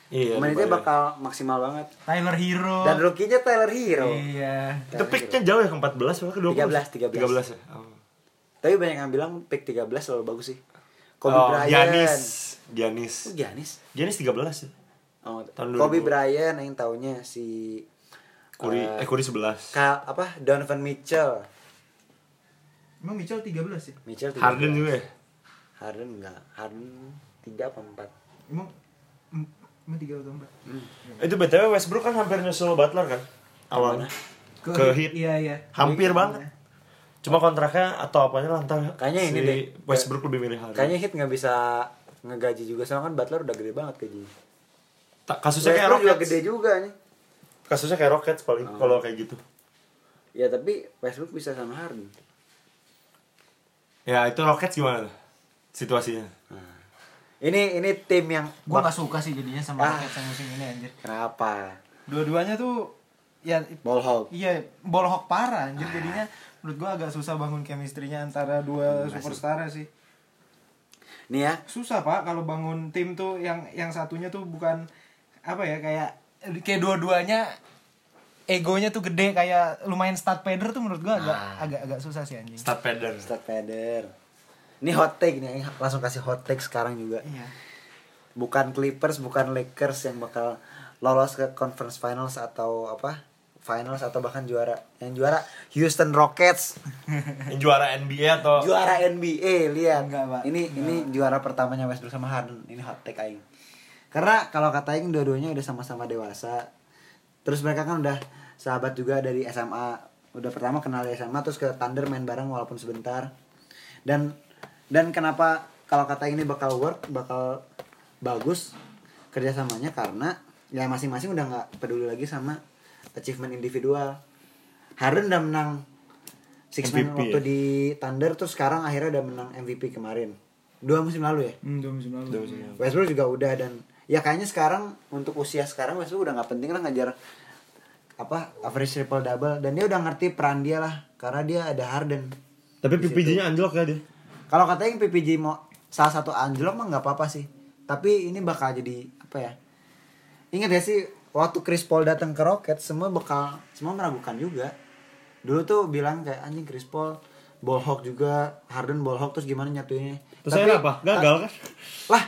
Speaker 3: Iya. Adebayo.
Speaker 1: bakal maksimal banget.
Speaker 2: Tyler Hero.
Speaker 1: Dan rookie-nya Tyler Hero.
Speaker 2: Iya.
Speaker 3: Itu picknya jauh ya ke 14 apa ke 20?
Speaker 1: 13, 13.
Speaker 3: 13 ya. Oh.
Speaker 1: Tapi banyak yang bilang pick 13 selalu bagus sih. Kobe
Speaker 3: oh,
Speaker 1: Bryant.
Speaker 3: Giannis. Giannis.
Speaker 1: Oh, Giannis.
Speaker 3: Giannis 13 ya.
Speaker 1: Oh,
Speaker 3: Tahun
Speaker 1: Kobe
Speaker 3: 2000.
Speaker 1: Bryant yang taunya si
Speaker 3: Curry,
Speaker 1: eh,
Speaker 3: eh Curry 11.
Speaker 1: Ka, apa Donovan Mitchell.
Speaker 2: Emang Mitchell 13 ya?
Speaker 1: Mitchell 13.
Speaker 3: Harden juga ya.
Speaker 1: Harden enggak. Harden 3 apa 4.
Speaker 2: Emang em- emang 3 atau 4?
Speaker 3: Itu BTW Westbrook kan hampir nyusul Butler kan? Awalnya. Ke Heat.
Speaker 2: Iya, iya.
Speaker 3: Hampir banget. Cuma kontraknya atau apanya lah entar
Speaker 1: Kayaknya ini
Speaker 3: si
Speaker 1: deh.
Speaker 3: Westbrook lebih milih Harden.
Speaker 1: Kayaknya Hit nggak bisa ngegaji juga soalnya kan Butler udah gede banget gaji.
Speaker 3: Ta- kasusnya kayak
Speaker 1: Westbrook juga
Speaker 3: Rockets.
Speaker 1: gede juga nih.
Speaker 3: Kasusnya kayak Rockets paling
Speaker 1: Oh.
Speaker 3: kalau kayak gitu.
Speaker 1: Ya tapi Westbrook bisa sama Harden.
Speaker 3: Ya itu Rockets gimana tuh? Situasinya.
Speaker 1: Ini ini tim yang
Speaker 2: Gua
Speaker 1: bak-
Speaker 2: gak suka sih jadinya sama
Speaker 1: Ah.
Speaker 2: Rockets yang musim ini anjir.
Speaker 1: Kenapa?
Speaker 2: Dua-duanya tuh ya
Speaker 1: Ball hog.
Speaker 2: iya ball hawk parah anjir jadinya menurut gua agak susah bangun chemistry-nya antara dua superstar sih.
Speaker 1: Nih ya,
Speaker 2: Susah Pak kalau bangun tim tuh yang yang satunya tuh bukan apa ya kayak kayak dua-duanya egonya tuh gede kayak lumayan stat pader tuh menurut gua agak agak agak susah sih anjing.
Speaker 3: Start pader.
Speaker 1: Start Feder. Ini hot take nih, langsung kasih hot take sekarang juga.
Speaker 2: Iya.
Speaker 1: Bukan Clippers, bukan Lakers yang bakal lolos ke conference finals atau apa? Finals atau bahkan juara. Yang juara Houston Rockets. <laughs>
Speaker 3: Yang juara NBA atau
Speaker 1: juara NBA lihat
Speaker 2: Enggak, Pak.
Speaker 1: ini ini juara pertamanya Westbrook sama Harden ini hot take aing karena kalau kata aing dua-duanya udah sama-sama dewasa terus mereka kan udah sahabat juga dari SMA udah pertama kenal dari SMA terus ke Thunder main bareng walaupun sebentar dan dan kenapa kalau kata ini bakal work bakal bagus kerjasamanya? Karena ya masing-masing udah nggak peduli lagi sama achievement individual. Harden udah menang Six Man
Speaker 3: MVP
Speaker 1: waktu
Speaker 3: ya?
Speaker 1: di Thunder terus sekarang akhirnya udah menang MVP kemarin. Dua musim lalu ya?
Speaker 2: Hmm, dua musim lalu.
Speaker 1: Westbrook juga udah dan ya kayaknya sekarang untuk usia sekarang Westbrook udah nggak penting lah ngajar apa average triple double. Dan dia udah ngerti peran dia lah karena dia ada Harden
Speaker 3: Tapi PPJ-nya anjlok ya dia.
Speaker 1: Kalau katanya PPJ mau salah satu anjlok mah nggak apa-apa sih tapi ini bakal jadi apa ya ingat ya sih waktu Chris Paul datang ke Rockets semua bakal semua meragukan juga dulu tuh bilang kayak anjing Chris Paul ball hawk juga Harden ball hawk terus gimana nyatuinnya
Speaker 3: Terus akhirnya apa? Gagal kan?
Speaker 1: lah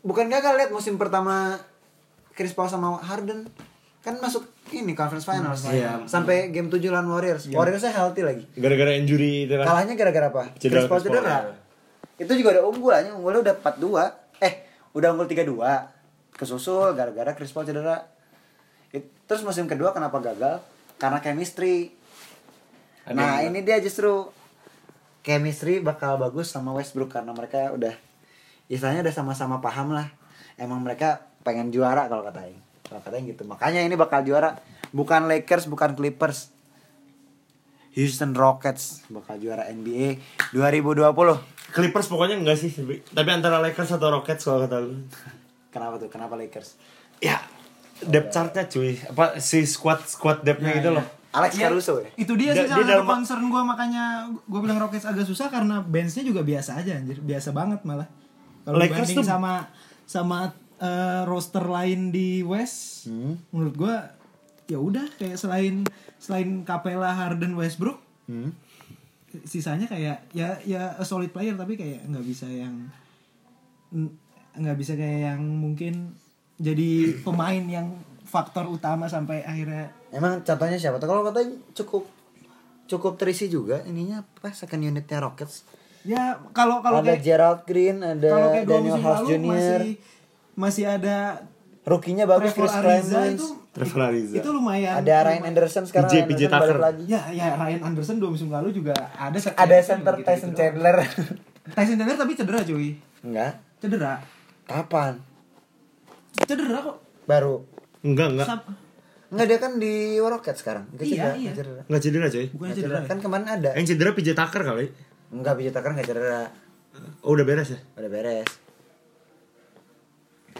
Speaker 1: bukan gagal lihat musim pertama Chris Paul sama Harden kan masuk ini conference finals.
Speaker 3: Iya.
Speaker 1: sampai game 7 lawan Warriors. Warriorsnya healthy lagi.
Speaker 3: Gara-gara injury itu kan.
Speaker 1: kalahnya gara-gara apa?
Speaker 3: Cedera
Speaker 1: Chris Paul cedera.
Speaker 3: ya.
Speaker 1: itu juga udah unggul aja unggulnya udah 4-2 eh udah unggul 3-2 kesusul gara-gara Chris Paul cedera. It- terus musim kedua kenapa gagal? Karena chemistry. Nah ini dia justru chemistry bakal bagus sama Westbrook karena mereka udah istilahnya udah sama-sama paham lah. Emang mereka pengen juara kalau kata Aing kalau kata Aing gitu makanya ini bakal juara bukan Lakers bukan Clippers Houston Rockets bakal juara NBA 2020
Speaker 3: Clippers pokoknya enggak sih. Tapi antara Lakers atau Rockets kalau kata lu.
Speaker 1: kenapa tuh kenapa Lakers
Speaker 3: Ya, depth chart-nya cuy. Apa si squad squad depth-nya gitu loh.
Speaker 1: Alex
Speaker 2: Iya,
Speaker 1: Caruso ya
Speaker 2: Itu dia sih
Speaker 3: dia
Speaker 2: salah satu concern gue makanya gue bilang Rockets agak susah karena benchnya juga biasa aja anjir, biasa banget malah. Kalau
Speaker 3: Lakers
Speaker 2: dibanding
Speaker 3: tuh-
Speaker 2: sama sama eh, roster lain di West,
Speaker 3: Hmm.
Speaker 2: menurut gue ya udah kayak selain selain Capella, Harden, Westbrook,
Speaker 3: Hmm.
Speaker 2: sisanya kayak ya ya a solid player tapi kayak nggak bisa yang nggak bisa kayak yang mungkin jadi pemain yang faktor utama sampai akhirnya
Speaker 1: emang contohnya siapa tuh kalau katanya cukup cukup terisi juga ininya apa second unitnya Rockets
Speaker 2: ya kalau kalau
Speaker 1: ada
Speaker 2: kayak
Speaker 1: Gerald Green ada Daniel House Jr.
Speaker 2: masih masih ada
Speaker 1: Rookie-nya bagus Chris
Speaker 2: Ariza
Speaker 1: Clemens
Speaker 2: itu
Speaker 3: Trevor Ariza.
Speaker 2: itu lumayan
Speaker 1: ada Ryan Anderson sekarang
Speaker 3: PJ
Speaker 1: balik
Speaker 3: Tucker.
Speaker 1: lagi.
Speaker 2: Ya ya Ryan Anderson dua musim lalu juga ada
Speaker 1: ada center Tyson Chandler. <laughs>
Speaker 2: Tyson Chandler tapi cedera cuy.
Speaker 1: Enggak.
Speaker 2: Cedera.
Speaker 1: Kapan?
Speaker 2: Cedera kok.
Speaker 1: Baru.
Speaker 3: Enggak, enggak.
Speaker 2: Sap-
Speaker 1: enggak dia kan di Rockets sekarang. Enggak
Speaker 2: Iya,
Speaker 1: cedera,
Speaker 2: iya.
Speaker 1: cedera.
Speaker 3: Enggak cedera cuy.
Speaker 2: bukan
Speaker 1: Enggak
Speaker 2: cedera,
Speaker 1: kan kemarin ada.
Speaker 3: Yang cedera PJ Tucker kali.
Speaker 1: enggak Pijat Tucker enggak cedera.
Speaker 3: Oh, udah beres ya?
Speaker 1: udah beres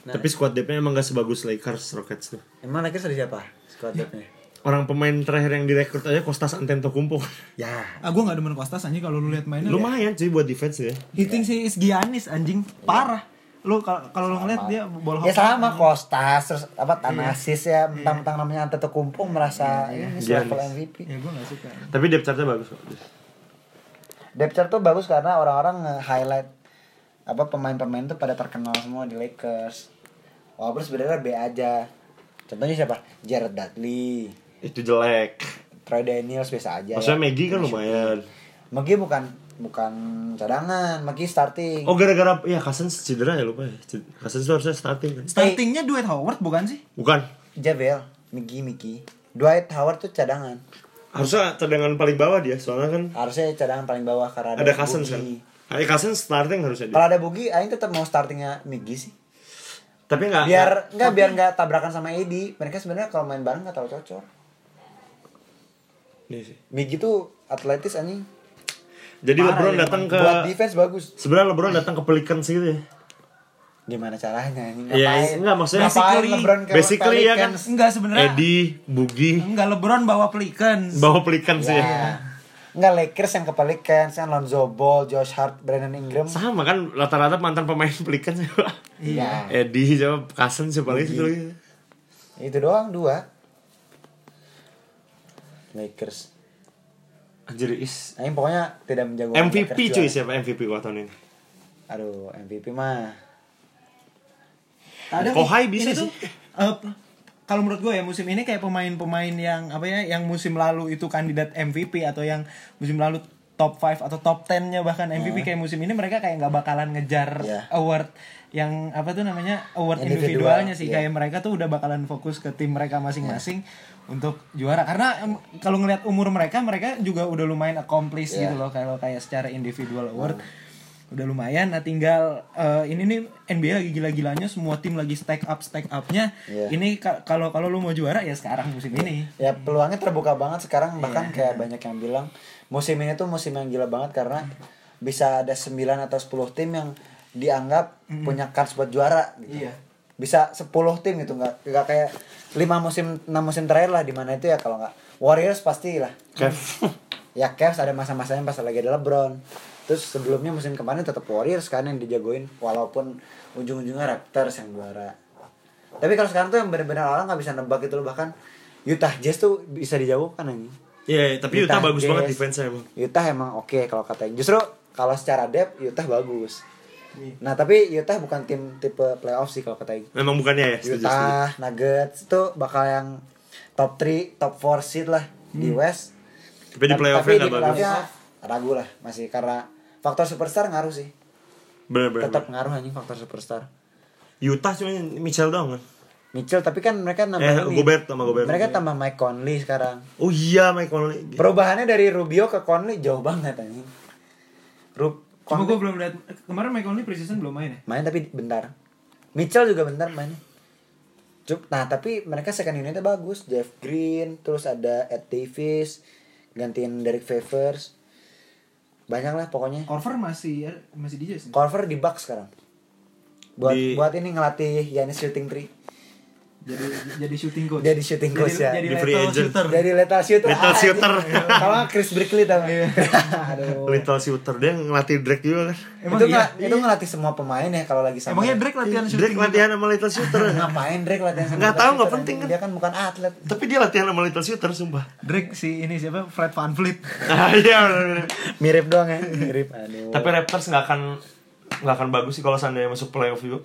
Speaker 1: Nah.
Speaker 3: Tapi squad depth-nya emang gak sebagus Lakers Rockets tuh.
Speaker 1: emang Lakers ada siapa squad depth-nya?
Speaker 3: Orang pemain terakhir yang direkrut aja Kostas Antetokounmpo.
Speaker 1: ya.
Speaker 2: Ah gue gak demen Kostas anjing kalau lu lihat mainnya.
Speaker 3: Lumayan cuy buat defense ya.
Speaker 2: hitting si Giannis anjing. Parah. Lu kalau kalau lu ngeliat dia bola
Speaker 1: ya sama Kostas terus apa Tanasis ya mentang-mentang namanya Antetokounmpo merasa ini
Speaker 3: Giannis.
Speaker 1: level MVP
Speaker 2: ya gue gak suka.
Speaker 3: Tapi depth chart-nya bagus kok.
Speaker 1: depth chart tuh bagus karena orang-orang nge-highlight apa pemain-pemain tuh pada terkenal semua di Lakers walaupun sebenarnya B aja contohnya siapa Jared Dudley
Speaker 3: Itu jelek.
Speaker 1: Troy Daniels biasa aja
Speaker 3: Maksudnya
Speaker 1: ya.
Speaker 3: Maggie kan lumayan.
Speaker 1: Maggie bukan bukan cadangan Maggie starting
Speaker 3: Oh gara-gara ya Cousins cedera ya lupa ya. Cousins tuh harusnya starting kan.
Speaker 2: startingnya Dwight Howard bukan sih
Speaker 3: Bukan.
Speaker 1: Javel Miggy Miggy Dwight Howard tuh cadangan
Speaker 3: Harusnya cadangan paling bawah dia, soalnya kan
Speaker 1: harusnya cadangan paling bawah karena
Speaker 3: ada Cousins kan. Eh Cousins starting harusnya dia.
Speaker 1: Kalau ada Bugi, Aing tetap mau startingnya Miggy sih.
Speaker 3: Tapi enggak
Speaker 1: Biar nggak biar nggak tabrakan sama Edi. Mereka sebenarnya kalau main bareng nggak tahu cocok.
Speaker 3: Nih sih.
Speaker 1: Miggy tuh atletis anjing.
Speaker 3: Jadi
Speaker 2: Parah
Speaker 3: LeBron
Speaker 2: ya,
Speaker 3: datang ke
Speaker 1: Buat defense bagus.
Speaker 3: sebenarnya LeBron datang ke Pelicans gitu ya.
Speaker 1: Gimana caranya anjing?
Speaker 3: Iya,
Speaker 1: Ngapain?
Speaker 3: enggak, maksudnya
Speaker 1: Ngapain
Speaker 2: basically-
Speaker 1: LeBron ke
Speaker 3: basically ya kan.
Speaker 1: Pelicans?
Speaker 2: enggak sebenarnya
Speaker 3: Eddie, Bugi,
Speaker 2: enggak LeBron bawa Pelicans
Speaker 3: bawa Pelicans
Speaker 1: Ya.
Speaker 3: ya.
Speaker 1: Enggak Lakers yang ke Pelicans yang Lonzo Ball, Josh Hart, Brandon Ingram.
Speaker 3: Sama kan rata-rata mantan pemain pelikan siapa?
Speaker 1: Iya.
Speaker 3: Eddie siapa? Cousin siapa lagi satu lagi?
Speaker 1: Itu doang dua. Lakers.
Speaker 3: Anjir is
Speaker 1: Nah, ini pokoknya tidak menjago
Speaker 3: MVP
Speaker 1: Lakers
Speaker 3: cuy
Speaker 1: juara.
Speaker 3: siapa MVP gua tahun ini?
Speaker 1: Aduh, MVP mah.
Speaker 2: Ada
Speaker 3: Kohai bisa
Speaker 2: tuh,
Speaker 3: sih.
Speaker 2: Kalau menurut gue ya musim ini kayak pemain-pemain yang apa ya yang musim lalu itu kandidat MVP atau yang musim lalu top 5 atau top 10-nya bahkan MVP kayak musim ini mereka kayak nggak bakalan ngejar
Speaker 1: Iya.
Speaker 2: award yang apa tuh namanya award
Speaker 1: Individual,
Speaker 2: individualnya sih.
Speaker 1: Iya.
Speaker 2: kayak mereka tuh udah bakalan fokus ke tim mereka masing-masing untuk juara. Karena kalau ngelihat umur mereka mereka juga udah lumayan accomplished
Speaker 1: Iya.
Speaker 2: gitu loh kalau kayak secara individual award udah lumayan nah tinggal eh, ini nih NBA lagi gila-gilanya semua tim lagi stack up stack upnya
Speaker 1: Iya.
Speaker 2: ini ka- kalau kalau lu mau juara ya sekarang musim ini
Speaker 1: Ya peluangnya terbuka banget sekarang
Speaker 2: Iya.
Speaker 1: bahkan kayak banyak yang bilang musim ini tuh musim yang gila banget karena bisa ada 9 atau 10 tim yang dianggap punya kans buat juara gitu.
Speaker 2: Iya.
Speaker 1: Bisa 10 tim gitu nggak nggak kayak 5 musim 6 musim terakhir lah di mana itu ya kalau nggak Warriors pasti lah.
Speaker 3: Kev. <laughs>
Speaker 1: Ya Cavs ada masa-masanya pas lagi ada LeBron. Terus sebelumnya musim kemarin tetap Warriors kan yang dijagoin walaupun ujung-ujungnya Raptors yang juara. Tapi kalau sekarang tuh yang benar-benar orang nggak bisa nebak gitu loh bahkan Utah Jazz tuh bisa dijauhkan ini.
Speaker 3: Iya, tapi Utah bagus
Speaker 1: Jazz.
Speaker 3: banget defense-nya emang.
Speaker 1: Utah emang oke kalau katanya. Justru kalau secara depth Utah bagus. Nah tapi Utah bukan tim tipe playoff sih kalau katanya.
Speaker 3: Memang bukannya ya, setuju, setuju.
Speaker 1: Utah Nuggets itu bakal yang top 3, top 4 seed lah di West.
Speaker 3: Hmm. Tapi di playoff-nya
Speaker 1: tapi
Speaker 3: nggak
Speaker 1: di
Speaker 3: bagus.
Speaker 1: playoff-nya ragu lah masih karena faktor superstar ngaruh sih.
Speaker 3: Bener, bener,
Speaker 1: Tetap
Speaker 3: bener.
Speaker 1: ngaruh anjing faktor superstar.
Speaker 3: Utah cuma Mitchell doang kan?
Speaker 1: Mitchell tapi kan mereka nambah
Speaker 3: Eh,
Speaker 1: ini.
Speaker 3: Gobert sama Gobert.
Speaker 1: Mereka tambah Mike Conley sekarang.
Speaker 3: Oh iya, Mike Conley.
Speaker 1: Perubahannya dari Rubio ke Conley jauh banget anjing. Rub
Speaker 2: cuma
Speaker 1: Conley
Speaker 2: gue belum lihat kemarin Mike Conley preseason belum main ya
Speaker 1: main tapi bentar. Mitchell juga bentar mainnya. Cup, nah tapi mereka second unitnya bagus. Jeff Green, terus ada Ed Davis, gantiin Derek Favors. Banyak lah pokoknya.
Speaker 2: Corver masih ya, masih di Jazz?
Speaker 1: Corver di Bucks sekarang. Buat
Speaker 3: Di-
Speaker 1: buat ini ngelatih Yanis shooting three.
Speaker 2: Jadi jadi shooting coach
Speaker 1: Jadi shooting coach
Speaker 2: jadi,
Speaker 1: ya.
Speaker 2: jadi
Speaker 3: Di free
Speaker 2: lethal
Speaker 3: agent.
Speaker 2: shooter
Speaker 1: Jadi lethal shooter.
Speaker 3: Lethal
Speaker 1: Ah,
Speaker 3: shooter.
Speaker 1: nggak Chris Brickley tau nggak? <laughs> Aduh. <laughs>
Speaker 3: Little shooter dia ngelatih Drake juga kan.
Speaker 2: Emang
Speaker 1: itu
Speaker 2: iya?
Speaker 1: nggak- itu ngelatih semua pemain ya kalau lagi sama.
Speaker 2: emangnya Drake latihan shooting
Speaker 3: Drake latihan sama Little Shooter. <laughs>
Speaker 1: ngapain Drake latihan sama
Speaker 3: Nggak
Speaker 1: lethal
Speaker 3: tahu, nggak
Speaker 1: shooter,
Speaker 3: penting kan.
Speaker 1: Dia kan bukan atlet.
Speaker 3: Tapi dia latihan sama Little Shooter sumpah.
Speaker 2: Drake si ini siapa Fred VanVleet
Speaker 3: Ah iya.
Speaker 1: Mirip doang ya, mirip. Aduh.
Speaker 3: Tapi Raptors nggak akan nggak akan bagus sih kalau seandainya masuk playoff juga.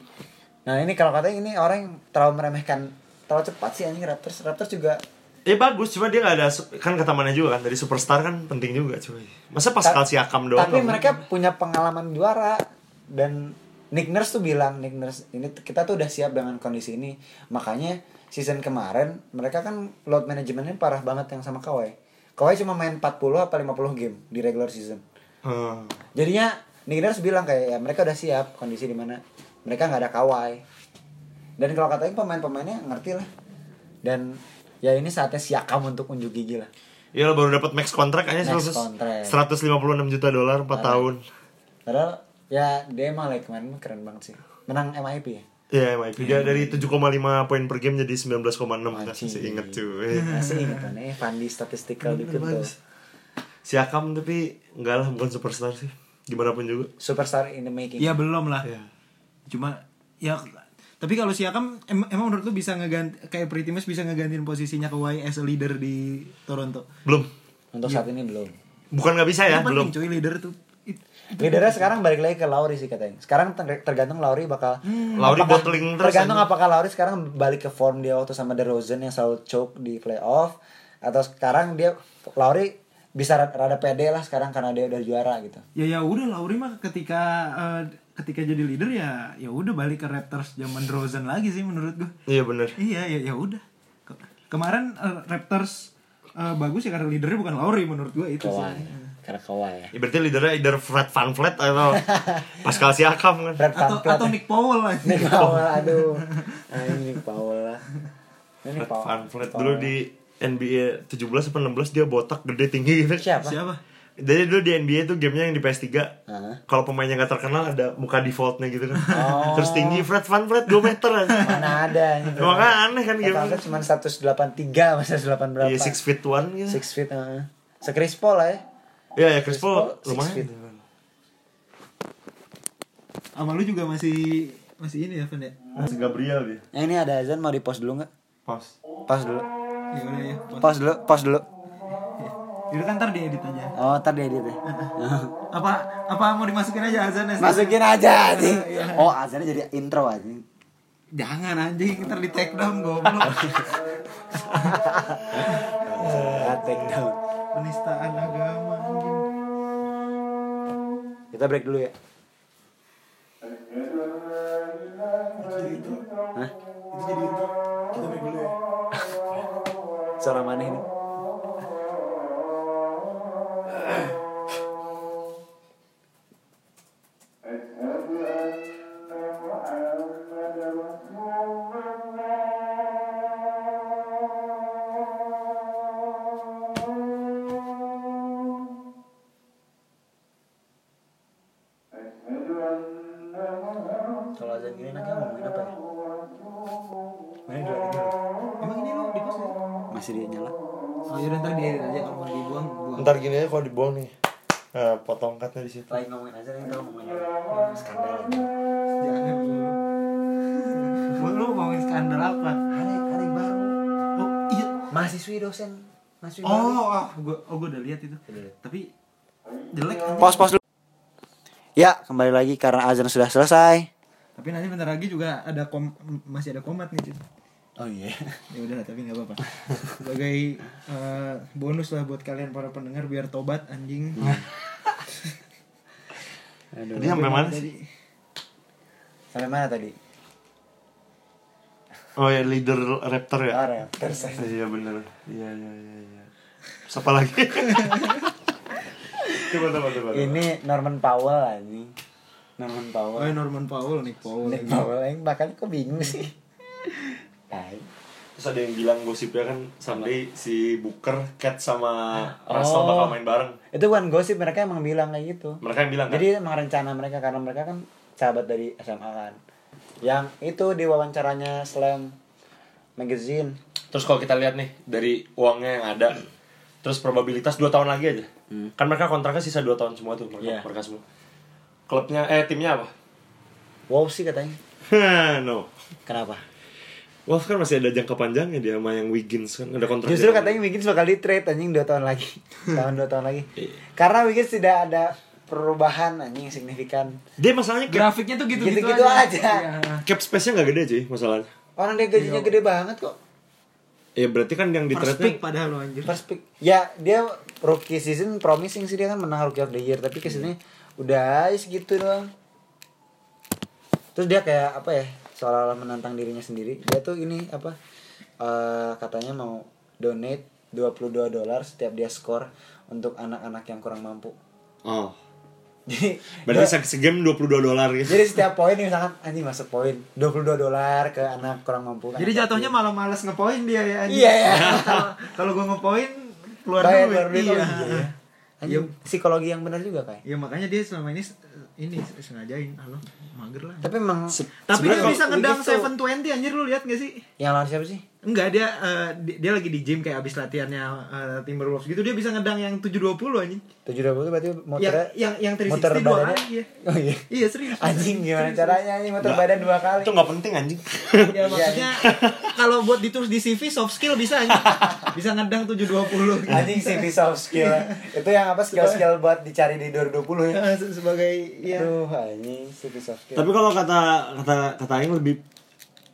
Speaker 1: Nah ini kalau katanya ini orang yang terlalu meremehkan terlalu cepat sih anjing Raptors. Raptors juga
Speaker 3: Ya bagus, cuma dia nggak ada kan kata mana juga kan dari superstar kan penting juga cuy. Masa Pascal Siakam doang?
Speaker 1: tapi
Speaker 3: nggak
Speaker 1: mereka punya pengalaman juara dan Nick Nurse tuh bilang Nick Nurse ini kita tuh udah siap dengan kondisi ini makanya season kemarin mereka kan load manajemennya parah banget yang sama Kawhi Kawhi cuma main 40 apa 50 game di regular season
Speaker 3: Hmm.
Speaker 1: jadinya Nick Nurse bilang kayak ya mereka udah siap kondisi di mana mereka nggak ada Kawhi dan kalau katanya pemain-pemainnya ngerti lah dan ya ini saatnya Siakam untuk unjuk gigi lah
Speaker 3: Iya baru dapat max kontrak aja
Speaker 1: Max
Speaker 3: 100
Speaker 1: contract.
Speaker 3: 156 juta dolar 4 tahun.
Speaker 1: padahal ya dia malah kemarin mah keren banget sih menang MIP ya
Speaker 3: Iya, MIP. Dia dari 7,5 poin per game jadi 19,6 kan. Masih inget cuy.
Speaker 1: Masih ingat kan eh Fandi statistical dikit tuh.
Speaker 3: Siakam tapi enggak lah bukan superstar sih. Gimana pun juga.
Speaker 1: Superstar in the making.
Speaker 2: ya belum lah
Speaker 3: Iya.
Speaker 2: Cuma ya tapi kalau Siakam em emang menurut lu bisa ngeganti kayak Pretty Much bisa ngegantiin posisinya Kawhi as a leader di Toronto
Speaker 3: Belum.
Speaker 1: Untuk saat ini belum.
Speaker 3: Bukan nggak bisa ya,
Speaker 2: Yang
Speaker 3: belum.
Speaker 2: cuy leader tuh
Speaker 1: Leadernya sekarang balik lagi ke Lauri sih katanya. Sekarang ter- tergantung Lauri bakal
Speaker 3: Lauri
Speaker 1: apakah-
Speaker 3: bottling terus
Speaker 1: Tergantung
Speaker 3: aja.
Speaker 1: apakah Lauri sekarang balik ke form dia waktu sama DeRozan yang selalu choke di playoff atau sekarang dia Lauri bisa rada, pede lah sekarang karena dia udah juara gitu.
Speaker 2: ya ya udah Lauri mah ketika eh, ketika jadi leader ya ya udah balik ke Raptors zaman Rosen lagi sih menurut gua
Speaker 3: Iya bener.
Speaker 2: iya ya ya udah Ke- kemarin eh, Raptors eh, bagus ya karena leadernya bukan Lauri menurut gua itu
Speaker 1: Kawhi.
Speaker 2: sih
Speaker 1: Karena Kawhi ya.
Speaker 3: Ya, berarti leadernya either Fred Van Vliet atau <laughs> Pascal Siakam kan.
Speaker 1: Fred
Speaker 2: atau
Speaker 1: VanVleet.
Speaker 2: atau Nick Powell lah
Speaker 1: Nick Powell aduh. Ah, ini Nick Powell lah. Ini
Speaker 3: Fred
Speaker 1: Powell.
Speaker 3: Van Vliet dulu di NBA 17 atau 16 dia botak gede tinggi gitu.
Speaker 1: siapa?
Speaker 2: siapa
Speaker 3: Jadi dulu di NBA tuh gamenya yang di PS3
Speaker 1: Hah?
Speaker 3: Kalau pemainnya gak terkenal ada muka defaultnya gitu kan
Speaker 1: Oh.
Speaker 3: Terus tinggi Fred Van Vliet 2 meter aja
Speaker 1: Mana ada ini.
Speaker 3: Makanya aneh kan
Speaker 1: Fred
Speaker 3: game
Speaker 1: VanVleet cuma 183 masa 108 berapa?
Speaker 3: Iya 6 feet 1 gitu
Speaker 1: 6 feet heeh. Se Chris Paul lah ya.
Speaker 3: Iya ya Chris Paul lumayan.
Speaker 1: feet.
Speaker 2: Sama lu juga masih masih ini ya, Fen ya?
Speaker 3: Masih Gabriel dia.
Speaker 1: Yang ini ada azan mau di pause dulu nggak?
Speaker 3: Pas.
Speaker 1: Pause dulu.
Speaker 2: Ya udah ya.
Speaker 1: Pause dulu, pause dulu.
Speaker 2: Itu kan ntar diedit aja.
Speaker 1: Oh, ntar dia edit ya. <laughs>
Speaker 2: Apa apa mau dimasukin aja azan
Speaker 1: Masukin aja anjing. <laughs> Oh, azannya jadi intro anjing.
Speaker 2: Jangan anjing, ntar di take down goblok. <laughs>
Speaker 1: Ah, take down.
Speaker 2: Penistaan agama anjing.
Speaker 1: Kita break dulu ya. Hah?
Speaker 2: Itu jadi intro. Kita break dulu ya.
Speaker 1: Suara mana ini? Kalau azan gini nanti ngomongin apa ya? Mana lagi dulu?
Speaker 2: Emang ini lo di pos ya?
Speaker 1: Masih dia nyala?
Speaker 2: Oh yaudah ntar diedit aja kalau mau dibuang buang.
Speaker 3: Ntar gini aja kalau dibuang nih. Nah, potong cutnya di situ.
Speaker 1: Lagi ngomongin azan ini tau ngomongin apa? skandal.
Speaker 2: Jangan dulu. Lu ngomongin skandal apa?
Speaker 1: Hari hari baru.
Speaker 2: Oh iya.
Speaker 1: Mahasiswi dosen. Mahasiswi baru.
Speaker 2: Oh, ah, gua oh gua udah lihat itu. Tapi jelek.
Speaker 1: Pos pos dulu. Ya, kembali lagi karena azan sudah selesai.
Speaker 2: Tapi nanti bentar lagi juga ada kom masih ada komat nih. Cid.
Speaker 1: Oh iya.
Speaker 2: Ya udah tapi nggak apa-apa. Sebagai eh, bonus lah buat kalian para pendengar biar tobat anjing.
Speaker 1: Aduh.
Speaker 3: Tadi sampai mana sih?
Speaker 2: Tadi
Speaker 1: Sampai mana tadi?
Speaker 3: Oh ya leader Raptor ya.
Speaker 1: Oh, Raptors.
Speaker 3: Iya bener. Iya iya iya. iya. Siapa lagi? <laughs> coba coba coba.
Speaker 1: Ini Norman Powell anjing. Norman
Speaker 2: Oh,
Speaker 1: Powell.
Speaker 2: Norman Powell, Nick Powell.
Speaker 1: Nick Powell yang bakal kok bingung sih. Tai.
Speaker 3: Terus ada yang bilang gosipnya kan Sunday si Booker, Cat sama
Speaker 1: Oh.
Speaker 3: Russell bakal main bareng.
Speaker 1: Itu bukan gosip mereka emang bilang kayak gitu.
Speaker 3: Mereka yang bilang kan.
Speaker 1: Jadi emang rencana mereka karena mereka kan sahabat dari SMA kan. Yang itu di wawancaranya Slam Magazine.
Speaker 3: Terus kalau kita lihat nih dari uangnya yang ada, terus probabilitas 2 tahun lagi aja. Kan mereka kontraknya sisa 2 tahun semua tuh mereka,
Speaker 1: Iya.
Speaker 3: mereka semua. Klubnya eh timnya apa?
Speaker 1: Wow sih katanya. <laughs>
Speaker 3: no.
Speaker 1: Kenapa?
Speaker 3: Wolves kan masih ada jangka panjangnya dia sama yang Wiggins kan ada kontrak.
Speaker 1: Justru katanya Wiggins bakal di trade anjing 2 tahun lagi. <laughs> tahun 2 tahun lagi.
Speaker 3: Iya.
Speaker 1: Karena Wiggins tidak ada perubahan anjing signifikan.
Speaker 3: Dia masalahnya cap,
Speaker 2: Grafiknya tuh gitu-gitu
Speaker 1: Gitu-gitu aja.
Speaker 2: Iya.
Speaker 3: cap space-nya nggak gede cuy masalahnya.
Speaker 1: Orang dia gajinya gede banget kok.
Speaker 3: Ya berarti kan yang di trade
Speaker 2: pick padahal lo anjir.
Speaker 1: First pick. Ya, dia rookie season promising sih dia kan menang rookie of the year, tapi ke sini udah aja segitu doang. Terus dia kayak apa ya? Seolah-olah menantang dirinya sendiri. Dia tuh ini apa? eh, katanya mau donate 22 dolar setiap dia skor untuk anak-anak yang kurang mampu.
Speaker 3: Oh. <laughs>
Speaker 1: Jadi
Speaker 3: Berarti se segame 22 dolar gitu.
Speaker 1: jadi setiap poin misalkan anjing masuk poin 22 dolar ke anak kurang mampu kan.
Speaker 2: Jadi jatuhnya malah males ngepoin dia ya anjing.
Speaker 1: Iya, iya. <laughs>
Speaker 2: Kalau gua ngepoin keluar duit.
Speaker 1: keluar duit,
Speaker 2: Iya.
Speaker 1: oh iya, iya. Anjing, psikologi yang benar juga kayak.
Speaker 2: Ya makanya dia selama ini ini sengajain halo mager lah.
Speaker 1: Tapi emang
Speaker 2: Tapi dia bisa ngedang
Speaker 1: tuh-
Speaker 2: 720 anjir lu lihat gak sih?
Speaker 1: yang lawan siapa sih?
Speaker 2: Enggak dia eh, di- dia lagi di gym kayak abis latihannya eh, Timberwolves gitu dia bisa ngedang yang 720 anjing.
Speaker 1: 720 berarti
Speaker 2: Yang
Speaker 1: muter
Speaker 2: yang yang 360
Speaker 1: muter
Speaker 2: dua kali ya.
Speaker 1: Oh iya.
Speaker 2: Iya serius.
Speaker 1: Anjing gimana
Speaker 2: Serius,
Speaker 1: caranya anjing muter badan dua kali.
Speaker 3: Itu nggak penting anjing.
Speaker 2: Ya maksudnya <laughs> kalau buat ditulis di CV soft skill bisa anjing. Bisa ngedang 720.
Speaker 1: Anjing CV soft skill. Itu yang apa skill-skill buat dicari di 2020 ya.
Speaker 2: Eh, se- sebagai ya
Speaker 1: Aduh, anjing skill.
Speaker 3: Tapi kalau kata kata kata Aing lebih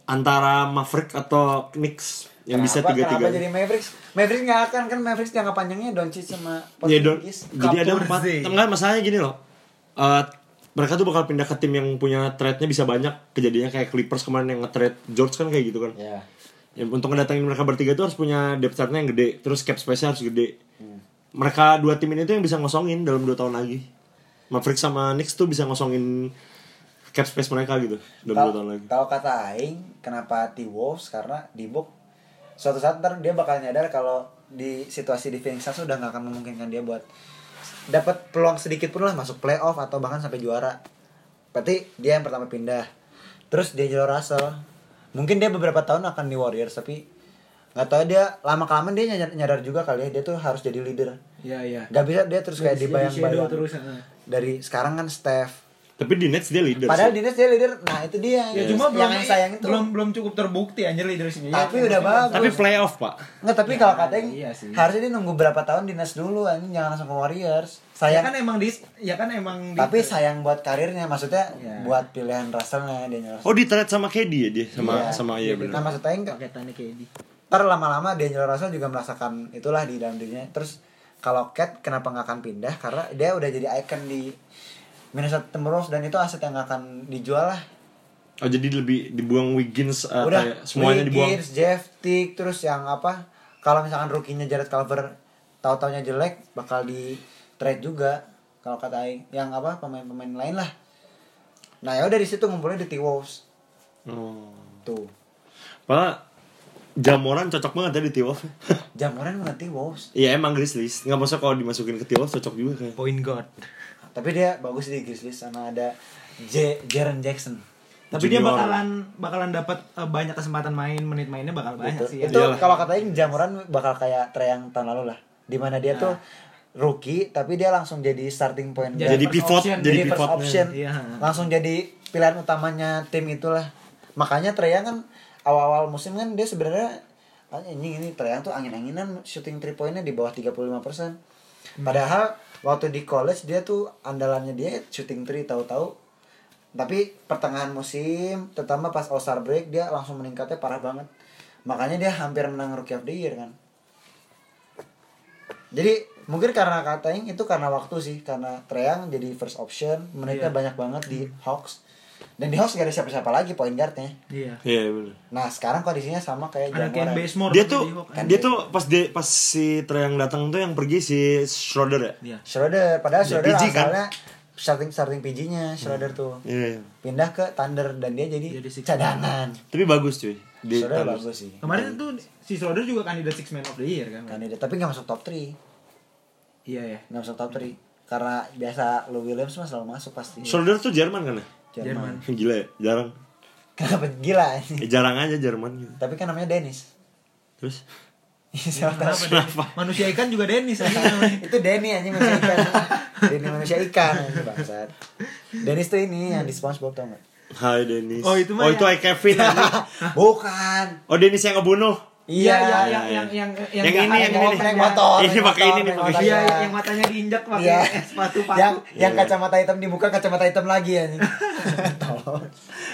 Speaker 3: antara Maverick atau Knicks yang bisa
Speaker 1: Kenapa-
Speaker 3: tiga
Speaker 1: Kenapa
Speaker 3: tiga.
Speaker 1: jadi Mavericks? Mavericks nggak akan kan Mavericks jangka panjangnya Doncic sama
Speaker 3: Ya,
Speaker 1: Porzingis.
Speaker 3: jadi ada empat. Enggak masalahnya gini loh. Eh, mereka tuh bakal pindah ke tim yang punya trade-nya bisa banyak kejadiannya kayak Clippers kemarin yang nge-trade George kan kayak gitu kan.
Speaker 1: Ya.
Speaker 3: Ya, untuk ngedatengin mereka bertiga tuh harus punya depth chart-nya yang gede, terus cap space-nya harus gede. Mereka dua tim ini tuh yang bisa ngosongin dalam dua tahun lagi. Maverick sama Knicks tuh bisa ngosongin cap space mereka gitu tahun lagi.
Speaker 1: Tahu kata aing kenapa T Wolves karena di box suatu saat ntar dia bakal nyadar kalau di situasi di Phoenix Suns udah nggak akan memungkinkan dia buat dapat peluang sedikit pun lah masuk playoff atau bahkan sampai juara. Berarti dia yang pertama pindah. Terus dia jual Russell. Mungkin dia beberapa tahun akan di Warriors tapi nggak tahu dia lama kelamaan dia nyadar, nyadar juga kali ya dia tuh harus jadi leader
Speaker 2: Iya iya.
Speaker 1: Gak bisa dia terus kayak
Speaker 2: Jadi
Speaker 1: dibayang-bayang
Speaker 2: terus. heeh.
Speaker 1: dari sekarang kan Steph
Speaker 3: Tapi di Nets dia leader.
Speaker 1: padahal di Nets dia leader nah itu dia
Speaker 2: Ya cuma belum
Speaker 1: yang sayang itu
Speaker 2: belum belum cukup terbukti anjir leadershipnya.
Speaker 1: Tapi
Speaker 2: Ya,
Speaker 1: udah
Speaker 2: maksudnya-
Speaker 1: bagus.
Speaker 3: Tapi playoff, Pak.
Speaker 1: Nggak, tapi kalau katanya
Speaker 2: iya sih.
Speaker 1: harusnya dia nunggu berapa tahun di Nets dulu anjing jangan langsung ke Warriors
Speaker 2: Ya
Speaker 1: sayang
Speaker 2: kan emang di ya kan emang di
Speaker 1: tapi sayang buat karirnya maksudnya
Speaker 2: Iya.
Speaker 1: buat pilihan Russellnya dia nyerah
Speaker 3: Oh, di trade sama KD ya dia sama
Speaker 1: Iya.
Speaker 3: sama iya benar.
Speaker 1: nah maksudnya enggak
Speaker 2: paketannya kayak
Speaker 1: ntar lama-lama Daniel Russell juga merasakan itulah di dalam dirinya. Terus kalau Cat kenapa nggak akan pindah? Karena dia udah jadi icon di Minnesota Timberwolves dan itu aset yang akan dijual lah.
Speaker 3: Oh, jadi lebih dibuang Wiggins uh,
Speaker 1: udah
Speaker 3: kayak semuanya dibuang.
Speaker 1: Wiggins, Jeff Tick terus yang apa kalau misalkan rookie-nya Jared Culver tahu-taunya jelek bakal di trade juga kalau kata Aing. Yang apa pemain-pemain lain lah. Nah ya udah di situ ngumpulnya di T-Wolves
Speaker 3: Oh.
Speaker 1: tuh.
Speaker 3: Pak Jamoran cocok banget ya di T-Wolves. <laughs>
Speaker 1: Jamoran bukan T-Wolves
Speaker 3: Iya emang Grizzlies. Nggak maksud kalau dimasukin ke T-Wolves cocok juga kayak.
Speaker 2: Point guard.
Speaker 1: tapi dia bagus di Grizzlies sama ada J Jaren Jackson
Speaker 2: Tapi dia
Speaker 3: Junior.
Speaker 2: bakalan bakalan dapat eh, banyak kesempatan main, menit mainnya bakal banyak
Speaker 1: Gitu.
Speaker 2: sih. ya.
Speaker 1: itu
Speaker 3: Iyalah.
Speaker 1: kalau katanya Jamoran bakal kayak Trey yang tahun lalu lah di mana dia tuh rookie tapi dia langsung jadi starting point guard.
Speaker 3: Jadi
Speaker 2: first
Speaker 3: pivot,
Speaker 2: option,
Speaker 3: jadi
Speaker 1: jadi first
Speaker 3: pivotnya.
Speaker 1: option
Speaker 2: Iya.
Speaker 1: langsung jadi pilihan utamanya tim itulah makanya Trey Young kan awal-awal musim kan dia sebenarnya ah, ini ini Young tuh angin-anginan shooting three pointnya di bawah 35% padahal waktu di college dia tuh andalannya dia shooting three tahu-tahu. Tapi pertengahan musim terutama pas All Star break dia langsung meningkatnya parah banget. Makanya dia hampir menang Rookie of the Year kan. Jadi mungkin karena katanya itu karena waktu sih karena Treyang jadi first option menitnya
Speaker 2: Iya.
Speaker 1: banyak banget di Hawks dan di Hawks gak ada siapa-siapa lagi point guardnya
Speaker 2: Iya.
Speaker 3: Iya benar.
Speaker 1: nah sekarang kondisinya sama kayak
Speaker 2: Ada Ken
Speaker 1: Jamoran
Speaker 2: Bazemore
Speaker 3: Dia tuh.
Speaker 1: Kan
Speaker 3: dia tuh pas dia pas si Trey yang datang tuh yang pergi si Schroeder ya.
Speaker 2: Iya.
Speaker 1: Schroeder padahal
Speaker 3: Ya,
Speaker 1: Schroeder
Speaker 3: PG kan?
Speaker 1: asalnya starting starting PG-nya Schroeder tuh
Speaker 3: Iya.
Speaker 1: pindah ke Thunder dan dia jadi,
Speaker 2: Jadi
Speaker 1: cadangan
Speaker 3: Tapi bagus cuy. Di
Speaker 1: Schroeder
Speaker 3: Thunder.
Speaker 1: bagus sih
Speaker 2: Kemarin tuh si Schroeder juga kandidat Six Man of the Year kan.
Speaker 1: kandidat tapi nggak masuk top 3
Speaker 2: Iya ya.
Speaker 1: nggak masuk top 3 karena biasa Lou Williams mah selalu masuk pasti
Speaker 3: Schroeder tuh Jerman kan ya?
Speaker 1: Jerman <laughs>
Speaker 3: Gila ya, jarang.
Speaker 1: kenapa gila ini
Speaker 3: Ya, jarang aja Jerman gitu.
Speaker 1: tapi kan namanya Dennis
Speaker 3: Terus <laughs>
Speaker 1: Siapa tahu.
Speaker 2: Kenapa Dennis? Manusia ikan juga Dennis aja namanya. <laughs>
Speaker 1: itu Denny anjing manusia ikan Denny manusia ikan anjing bangsat Dennis tuh ini yang di SpongeBob tau gak?
Speaker 3: Hai Dennis.
Speaker 2: Oh, itu mah
Speaker 3: Oh itu I Kevin.
Speaker 1: bukan
Speaker 3: oh Dennis yang ngebunuh.
Speaker 1: Iya
Speaker 2: Iya,
Speaker 3: iya,
Speaker 2: yang
Speaker 3: iya.
Speaker 2: yang yang
Speaker 3: Yang ini, yang
Speaker 2: bawa
Speaker 3: ini.
Speaker 1: naik
Speaker 2: motor.
Speaker 1: motor
Speaker 3: Ini pakai ini nih.
Speaker 2: Iya, yang matanya diinjak pakai
Speaker 1: Iya. <laughs>
Speaker 2: sepatu paku.
Speaker 1: yang yang
Speaker 3: Iya.
Speaker 1: kacamata hitam dibuka kacamata hitam lagi <laughs>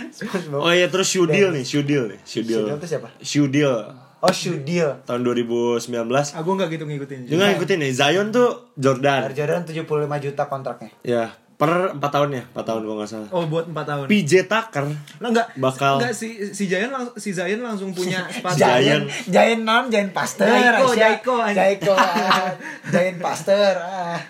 Speaker 1: SpongeBob
Speaker 3: Oh iya terus Shudil nih, Shudil nih, Shudil.
Speaker 1: Shudil tuh siapa?
Speaker 3: Shudil
Speaker 1: oh Shudil
Speaker 3: tahun 2019.
Speaker 2: Ah, gua nggak gitu ngikutin.
Speaker 3: Juga ngikutin nih, Zion tuh Jordan.
Speaker 1: Jordan 75 juta kontraknya
Speaker 3: Ya, per 4 tahun ya, 4 tahun kalau nggak salah.
Speaker 2: Oh, buat 4 tahun.
Speaker 3: PJ Tucker
Speaker 2: Lah enggak
Speaker 3: Bakal-
Speaker 2: enggak si si Zion langsung si Zion langsung punya <laughs> sepatu.
Speaker 3: Giant
Speaker 1: Giant non Giant Pasteur
Speaker 2: Jaiko. Jaiko.
Speaker 1: Jaiko ah. <laughs> Giant Pasteur ah.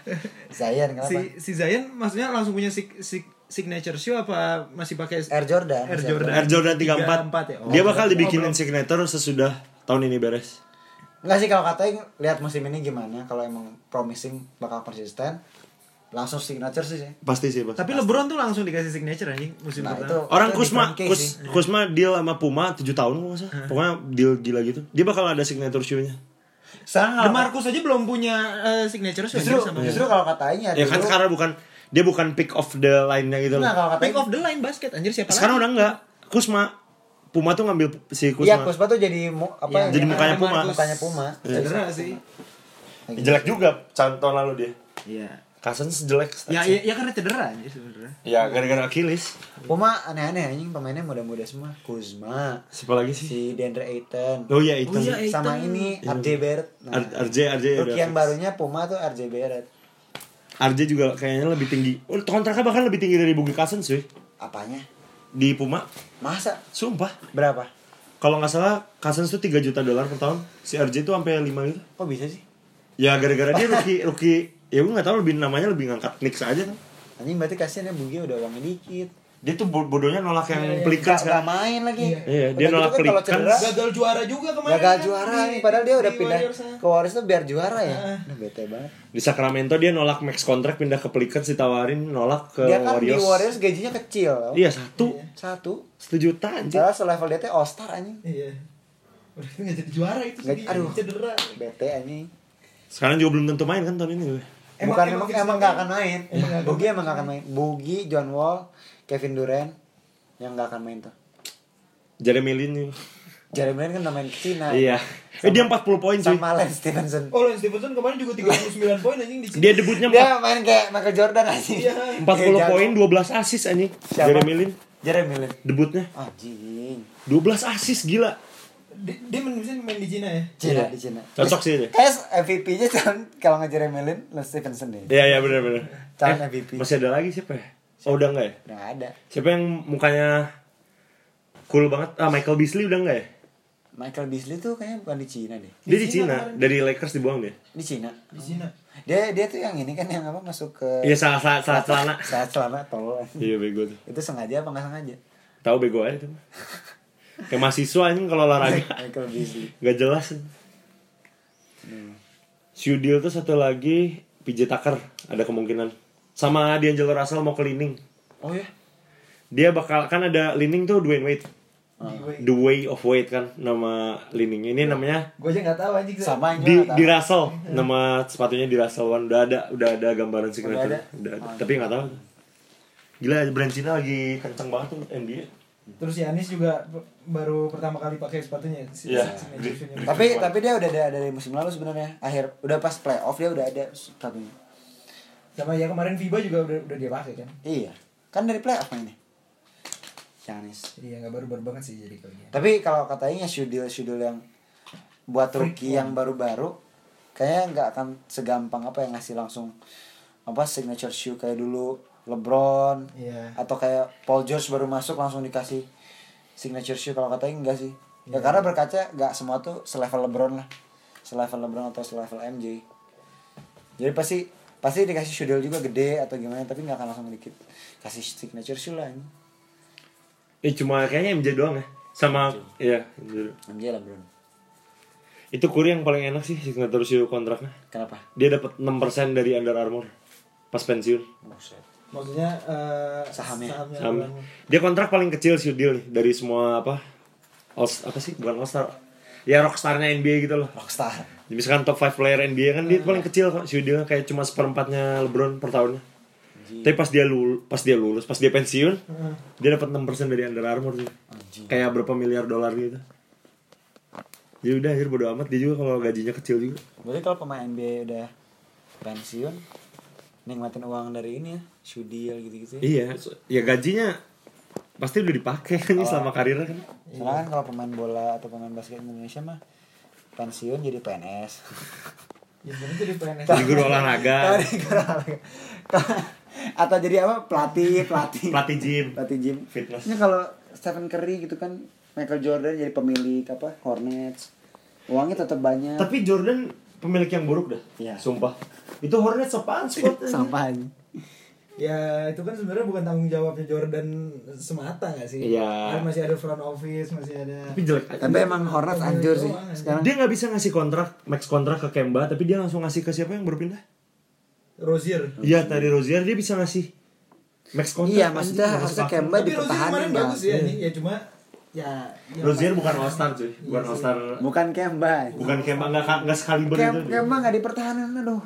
Speaker 1: Kenapa
Speaker 2: Si si Zion maksudnya langsung punya sig, sig, signature shoe apa masih pakai
Speaker 1: Air Jordan
Speaker 2: Air Jordan.
Speaker 3: Air Jordan 34.
Speaker 2: 34 ya? Oh,
Speaker 3: Dia bakal dibikinin
Speaker 2: Oh,
Speaker 3: signature sesudah tahun ini beres.
Speaker 1: Enggak sih kalau katanya lihat musim ini gimana kalau emang promising bakal konsisten langsung signature sih sih.
Speaker 3: Pasti sih, Bos.
Speaker 2: Tapi LeBron tuh langsung dikasih signature anjing musim
Speaker 1: Nah, itu
Speaker 2: pertama.
Speaker 3: Orang
Speaker 1: itu
Speaker 3: Kusma, Kus,
Speaker 1: sih.
Speaker 3: Kusma deal sama Puma 7 tahun kok salah. Pokoknya deal gila gitu. Dia bakal ada signature shoe-nya.
Speaker 1: Kalau-
Speaker 2: DeMarcus aja belum punya eh, signature shoe
Speaker 1: justru
Speaker 2: sama
Speaker 1: justru kalau katanya
Speaker 3: Ya kan
Speaker 1: dulu-
Speaker 3: sekarang bukan dia bukan pick of the line-nya gitu
Speaker 1: Nah,
Speaker 3: loh.
Speaker 1: kalau
Speaker 2: Pick of the line basket anjir siapa
Speaker 3: Sekarang
Speaker 2: lagi?
Speaker 3: udah enggak. Kusma Puma tuh ngambil si Kusma.
Speaker 1: Iya, Kusma tuh jadi mu, apa
Speaker 2: Iya,
Speaker 1: yang
Speaker 3: jadi mukanya Puma.
Speaker 1: Mukanya Puma.
Speaker 2: Cedera sih.
Speaker 1: Lagi.
Speaker 3: Jelek juga tahun lalu dia.
Speaker 2: Iya.
Speaker 3: Cousins jelek.
Speaker 2: Ya, ya, ya karena cedera anjir sebenarnya.
Speaker 3: Ya gara-gara Achilles.
Speaker 1: Puma aneh-aneh anjing pemainnya muda-muda semua. Kuzma,
Speaker 3: Siapa lagi sih?
Speaker 1: si Deandre Ayton,
Speaker 3: Oh iya itu.
Speaker 2: Oh iya, Ayton.
Speaker 1: sama ini RJ Barrett. Nah,
Speaker 3: RJ RJ
Speaker 1: rookie yang barunya Puma tuh RJ Barrett.
Speaker 3: RJ juga kayaknya lebih tinggi. Oh, kontraknya bahkan lebih tinggi dari Boogie Cousins cuy.
Speaker 1: Apanya?
Speaker 3: Di Puma.
Speaker 1: Masa?
Speaker 3: Sumpah.
Speaker 1: Berapa?
Speaker 3: Kalau nggak salah Cousins tuh 3 juta dolar per tahun. Si RJ tuh sampai 5 gitu.
Speaker 1: Kok bisa sih?
Speaker 3: Ya gara-gara dia rookie rookie ya gue nggak tahu lebih namanya lebih ngangkat Knicks aja tuh.
Speaker 1: Anjing berarti kasihan ya Bugi udah uangnya dikit.
Speaker 3: Dia tuh bo- bodohnya nolak yang
Speaker 1: Gak,
Speaker 3: Pelicans
Speaker 1: gak
Speaker 3: kan.
Speaker 1: main lagi.
Speaker 3: Iya, dia
Speaker 1: Udah
Speaker 3: nolak
Speaker 1: gitu kan kalau
Speaker 3: Pelicans.
Speaker 1: cedera,
Speaker 2: Gagal juara juga kemarin.
Speaker 1: Gagal
Speaker 2: kan,
Speaker 1: juara
Speaker 2: di-
Speaker 1: nih padahal dia udah
Speaker 2: di
Speaker 1: pindah
Speaker 2: Warriors, ah.
Speaker 1: ke Warriors tuh biar juara ya. Udah bete banget.
Speaker 3: Di Sacramento dia nolak max kontrak pindah ke Pelicans ditawarin nolak ke
Speaker 1: Dia kan
Speaker 3: Warriors.
Speaker 1: di Warriors gajinya kecil.
Speaker 3: Iya satu
Speaker 1: Satu.
Speaker 3: satu juta anjir.
Speaker 1: Padahal selevel dia tuh All Star anjing.
Speaker 2: Iya. Udah nggak jadi juara itu sih.
Speaker 1: aduh.
Speaker 2: Cedera.
Speaker 1: Bete anjing.
Speaker 3: Sekarang juga belum tentu main kan tahun ini. gue.
Speaker 2: Emang-
Speaker 1: Bukan
Speaker 2: emang
Speaker 1: emang
Speaker 2: main?
Speaker 1: nggak akan main. Bogi emang nggak akan main. Bogi, John Wall, Kevin Durant yang nggak akan main tuh.
Speaker 3: Jeremy Lin nih.
Speaker 1: Jeremy Lin kan udah main Cina.
Speaker 3: Iya. Eh dia 40 poin cuy.
Speaker 1: Sama Lance Stevenson.
Speaker 2: Oh, Lance Stevenson kemarin juga 39 poin anjing di sini.
Speaker 3: Dia debutnya
Speaker 1: Dia main kayak Michael Jordan anjing.
Speaker 2: Iya.
Speaker 3: 40
Speaker 1: Kayak
Speaker 3: poin,
Speaker 1: jago.
Speaker 3: 12 assist anjing.
Speaker 1: Siapa?
Speaker 3: Jeremy Lin
Speaker 1: Jeremy Lin.
Speaker 3: debutnya
Speaker 1: Anjing.
Speaker 3: 12 assist gila.
Speaker 2: Dia, dia main, main di Cina ya.
Speaker 1: Cina
Speaker 3: Iya.
Speaker 1: di Cina.
Speaker 3: Cocok sih dia.
Speaker 1: Kayak MVP-nya calon kalau nggak Jeremy Lin, Lance Stevenson deh.
Speaker 3: Iya iya benar benar.
Speaker 1: Calon
Speaker 3: Eh,
Speaker 1: MVP.
Speaker 3: Masih ada lagi siapa ya? Oh udah enggak ya?
Speaker 1: Udah ada.
Speaker 3: Siapa yang mukanya cool banget? Ah Michael Beasley udah enggak ya?
Speaker 1: Michael Beasley tuh kayaknya bukan di Cina deh.
Speaker 3: Dia di
Speaker 2: Cina
Speaker 3: Cina,
Speaker 2: kemarin.
Speaker 3: dari Lakers dibuang dia.
Speaker 1: Di Cina.
Speaker 2: Di Cina.
Speaker 1: Dia dia tuh yang ini kan yang apa masuk ke
Speaker 3: Iya salah salah salah celana.
Speaker 1: saat celana tolol.
Speaker 3: Iya bego tuh.
Speaker 1: Itu sengaja apa nggak sengaja?
Speaker 3: Tahu bego aja tuh. <laughs> Kayak mahasiswa anjing kalau olahraga.
Speaker 1: Michael Beasley.
Speaker 3: Gak jelas. Shudil tuh satu lagi PJ Tucker ada kemungkinan. Sama D'Angelo Russell mau ke Lining.
Speaker 1: Oh ya?
Speaker 3: Dia bakal kan ada Lining tuh Dwayne Wade.
Speaker 2: Gue
Speaker 3: The Way of Wade kan nama Lining. Ini namanya
Speaker 2: gue aja nggak tahu anjing.
Speaker 1: Sama yang
Speaker 3: di di
Speaker 1: nggak.
Speaker 3: Russell. Nama sepatunya di Russell One udah ada udah ada gambaran signature.
Speaker 1: ada?
Speaker 3: Udah ada.
Speaker 1: Oh,
Speaker 3: Tapi nggak tahu. Gila brand Cina lagi kencang banget tuh NBA.
Speaker 2: Terus Yanis juga baru pertama kali pakai sepatunya. si-
Speaker 3: Iya.
Speaker 2: si- signature shoe-nya.
Speaker 1: Tapi tapi dia udah ada dari musim lalu sebenarnya. Akhir udah pas playoff dia udah ada sepatunya.
Speaker 2: sama ya kemarin FIBA juga udah udah dia pakai kan.
Speaker 1: Iya. Kan dari playoff mainnya. Giannis.
Speaker 2: Jadi ya nggak baru-baru banget sih jadi kalau dia.
Speaker 1: Tapi kalau katanya Shudil Shudil yang buat rookie yang baru-baru kayaknya nggak akan segampang apa yang ngasih langsung apa signature shoe kayak dulu LeBron
Speaker 2: Iya.
Speaker 1: atau kayak Paul George baru masuk langsung dikasih signature shoe kalau katanya enggak sih ya karena berkaca nggak semua tuh selevel LeBron lah selevel LeBron atau selevel MJ jadi pasti pasti dikasih shudel juga gede atau gimana tapi nggak akan langsung dikit kasih signature shoe lah ini
Speaker 3: Eh cuma kayaknya MJ doang ya. Sama iya MJ.
Speaker 1: MJ LeBron
Speaker 3: Itu Curry yang paling enak sih signature shoe kontraknya.
Speaker 1: kenapa
Speaker 3: Dia dapat 6% dari Under Armour pas pensiun.
Speaker 1: Buset.
Speaker 2: Maksudnya eh,
Speaker 1: Sahamnya.
Speaker 2: sahamnya doang.
Speaker 3: Dia kontrak paling kecil sih deal nih dari semua apa? All, apa sih? Bukan All Star. Ya rockstarnya NBA gitu loh.
Speaker 1: rockstar
Speaker 3: Jadi misalkan top 5 player NBA kan dia paling kecil kok shoe deal kayak cuma seperempatnya LeBron per tahunnya. Tapi pas dia lulus, pas dia lulus, pas dia pensiun,
Speaker 2: Heeh.
Speaker 3: dia dapat 6% dari Under Armour sih. Kayak berapa miliar dolar gitu. Jadi udah akhir bodo amat dia juga kalau gajinya kecil juga.
Speaker 1: Berarti kalau pemain NBA udah pensiun nikmatin uang dari ini ya, shoe deal gitu-gitu. ya.
Speaker 3: Iya, ya gajinya pasti udah dipakai kan
Speaker 1: Oh.
Speaker 3: selama karirnya kan.
Speaker 1: Soalnya kan kalau pemain bola atau pemain basket Indonesia mah pensiun jadi PNS.
Speaker 2: Ya jadi PNS.
Speaker 3: Jadi guru olahraga, <laughs> <laughs>
Speaker 1: atau jadi apa? Pelatih, pelatih.
Speaker 3: pelatih gym,
Speaker 1: Pelatih gym.
Speaker 3: fitness.
Speaker 1: Ini kalau Stephen Curry gitu kan Michael Jordan jadi pemilik apa? Hornets. Uangnya tetap banyak.
Speaker 3: Tapi Jordan pemilik yang buruk dah.
Speaker 1: Iya.
Speaker 3: Sumpah. Itu Hornets apaan squad? <laughs>
Speaker 1: sampah.
Speaker 2: Ya itu kan sebenarnya bukan tanggung jawabnya Jordan semata gak sih?
Speaker 3: Iya.
Speaker 2: Kan masih ada front office, masih ada.
Speaker 3: Tapi jelek.
Speaker 1: Tapi emang Hornets anjur sih sekarang.
Speaker 3: Dia nggak bisa ngasih kontrak, max kontrak ke Kemba, tapi dia langsung ngasih ke siapa yang baru pindah?
Speaker 2: Rozier.
Speaker 3: Iya, tadi Rozier dia bisa ngasih max kontrak.
Speaker 1: Iya, maksudnya harusnya. Kemba
Speaker 2: Tapi Rozier kemarin
Speaker 1: kan.
Speaker 2: bagus ya nih, ya cuma ya. ya
Speaker 3: Rozier bukan All Star cuy, bukan
Speaker 2: Iya
Speaker 3: All. Star.
Speaker 1: Bukan Kemba.
Speaker 3: Bukan Kemba nggak nggak sekaliber
Speaker 1: Kem
Speaker 3: itu.
Speaker 1: Kemba nggak dipertahanin aduh.